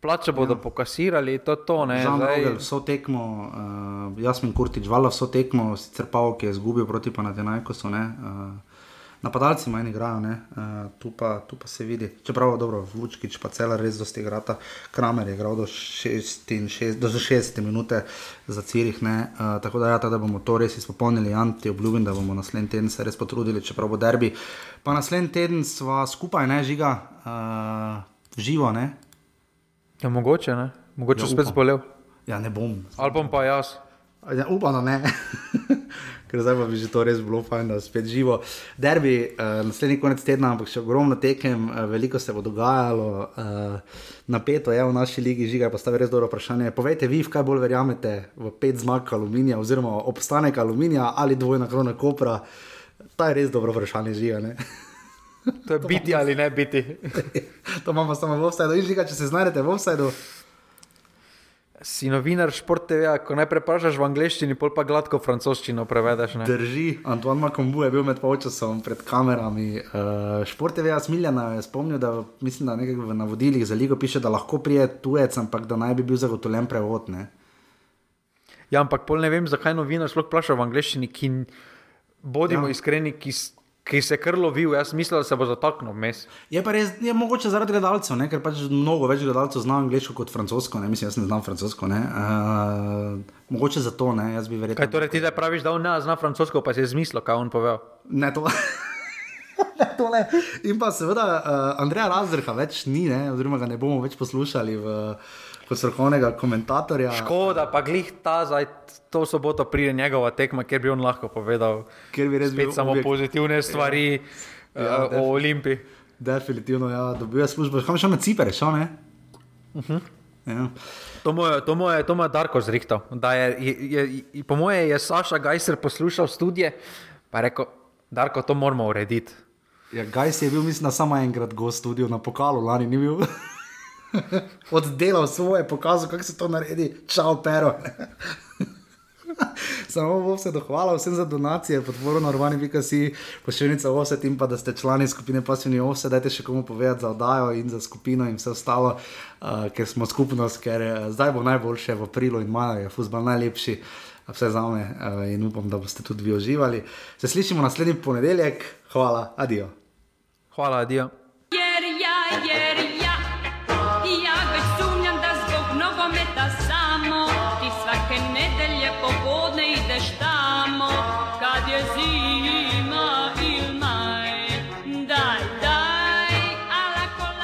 Plače bodo ja. pokasirali, to je to. Žan zdaj, Rogel, vso tekmo, uh, Jasmin Kurtič, Vala vso tekmo, sicer Pavok je izgubil proti Panathinaikosu, ne. Uh, Napadalci manj igrajo, ne, uh, tu, pa, tu pa se vidi. Čeprav dobro, Vučkič pa cela res dosti igrata, Kramer je igral do 66 do 60 minute za Cirih, ne, uh, tako da ja, tako da bomo to res izpopolnili, Jan, ti obljubim, da bomo naslednji teden se res potrudili, čeprav bo derbi. Pa naslednji teden sva skupaj, ne, žiga, uh, živo, ne. Ja, mogoče ne, mogoče Ja, spet zbolel. Ja, ne bom. Ali bom pa jaz. Ja, upam, da ne. Ker zdaj pa bi že to res bilo fajn, da spet živo. Derbi, uh, naslednji konec tedna, ampak še ogromno tekem, uh, veliko se bo dogajalo, uh, napeto je v naši ligi, žiga pa sta res dobro vprašanje. Povejte vi, v kaj bolj verjamete, v pet zmag aluminija, oziroma obstanek aluminija ali dvojna krona kopra. Ta je res dobro vprašanje, žiga. To je biti ali ne biti. to imamo samo v offsajdu. In žiga, če se znajdete v offsajdu, Si novinar šport TV, ko najprej vprašaš v angleščini, pol pa gladko francoščino prevedeš. Ne? Drži, Antoine Makombu je bil med polčasom pred kamerami. Uh, šport je veja smiljena, je spomnil, da mislim, da nekaj v navodilih za ligo piše, da lahko prije tujec, ampak da naj bi bil zagotovljen prevod. Ne? Ja, ampak pol ne vem, zakaj novinar sploh vpraša v angleščini, ki bodimo Ja. iskreni, ki, ki se kar lovil. Jaz mislim, da se bo zataknil vmes. Je pa res, je mogoče zaradi gledalcev, ne? ker pač mnogo več gledalcev zna angliško kot francosko. Ne? Mislim, jaz ne znam francosko. Ne? Uh, mogoče zato, ne? jaz bi verjetno. Kaj torej ti zdaj praviš, da on ne zna francosko, pa si je zmislil, kaj on povedal? Ne, to. Ne, to ne. In pa seveda uh, Andreja Razdrha več ni, ne? oziroma ga ne bomo več poslušali v, kot strokovnega komentatorja. Škoda, pa glih ta zdaj, to soboto pride njegova tekma, kjer bi on lahko povedal Ker bi res bil spet samo objekt- pozitivne stvari Ja, ja, uh, o. Olimpiji. Definitivno, ja, dobil je službo. Kam šel na Ciper, šel ne? Uh Mhm. -huh. ja. To mu je, to mu je, to mu je Darko zrihtal. Da Je, je, je, je, po moje je Saša Gajser poslušal študije, pa je rekel, Darko, to moramo urediti. ja, Gajs je bil, mislim, da samo enkrat gost v studiu na pokalu, lani ni bil. Oddelal svoje, pokazal, kako se to naredi, čau, pero. Samo bo se dohvala vsem za donacije, podporo na urbani vikasi, pošiljnica offset in pa da ste člani skupine Pasivni offset, dajte še komu povedati za oddajo in za skupino in vse ostalo, uh, ker smo skupnost, ker uh, zdaj bo najboljše v aprilu in maju, je futbol najlepši, uh, vse za me uh, in upam, da boste tudi vi uživali. Se slišimo naslednji ponedeljek, hvala, adijo. Hvala, Dio.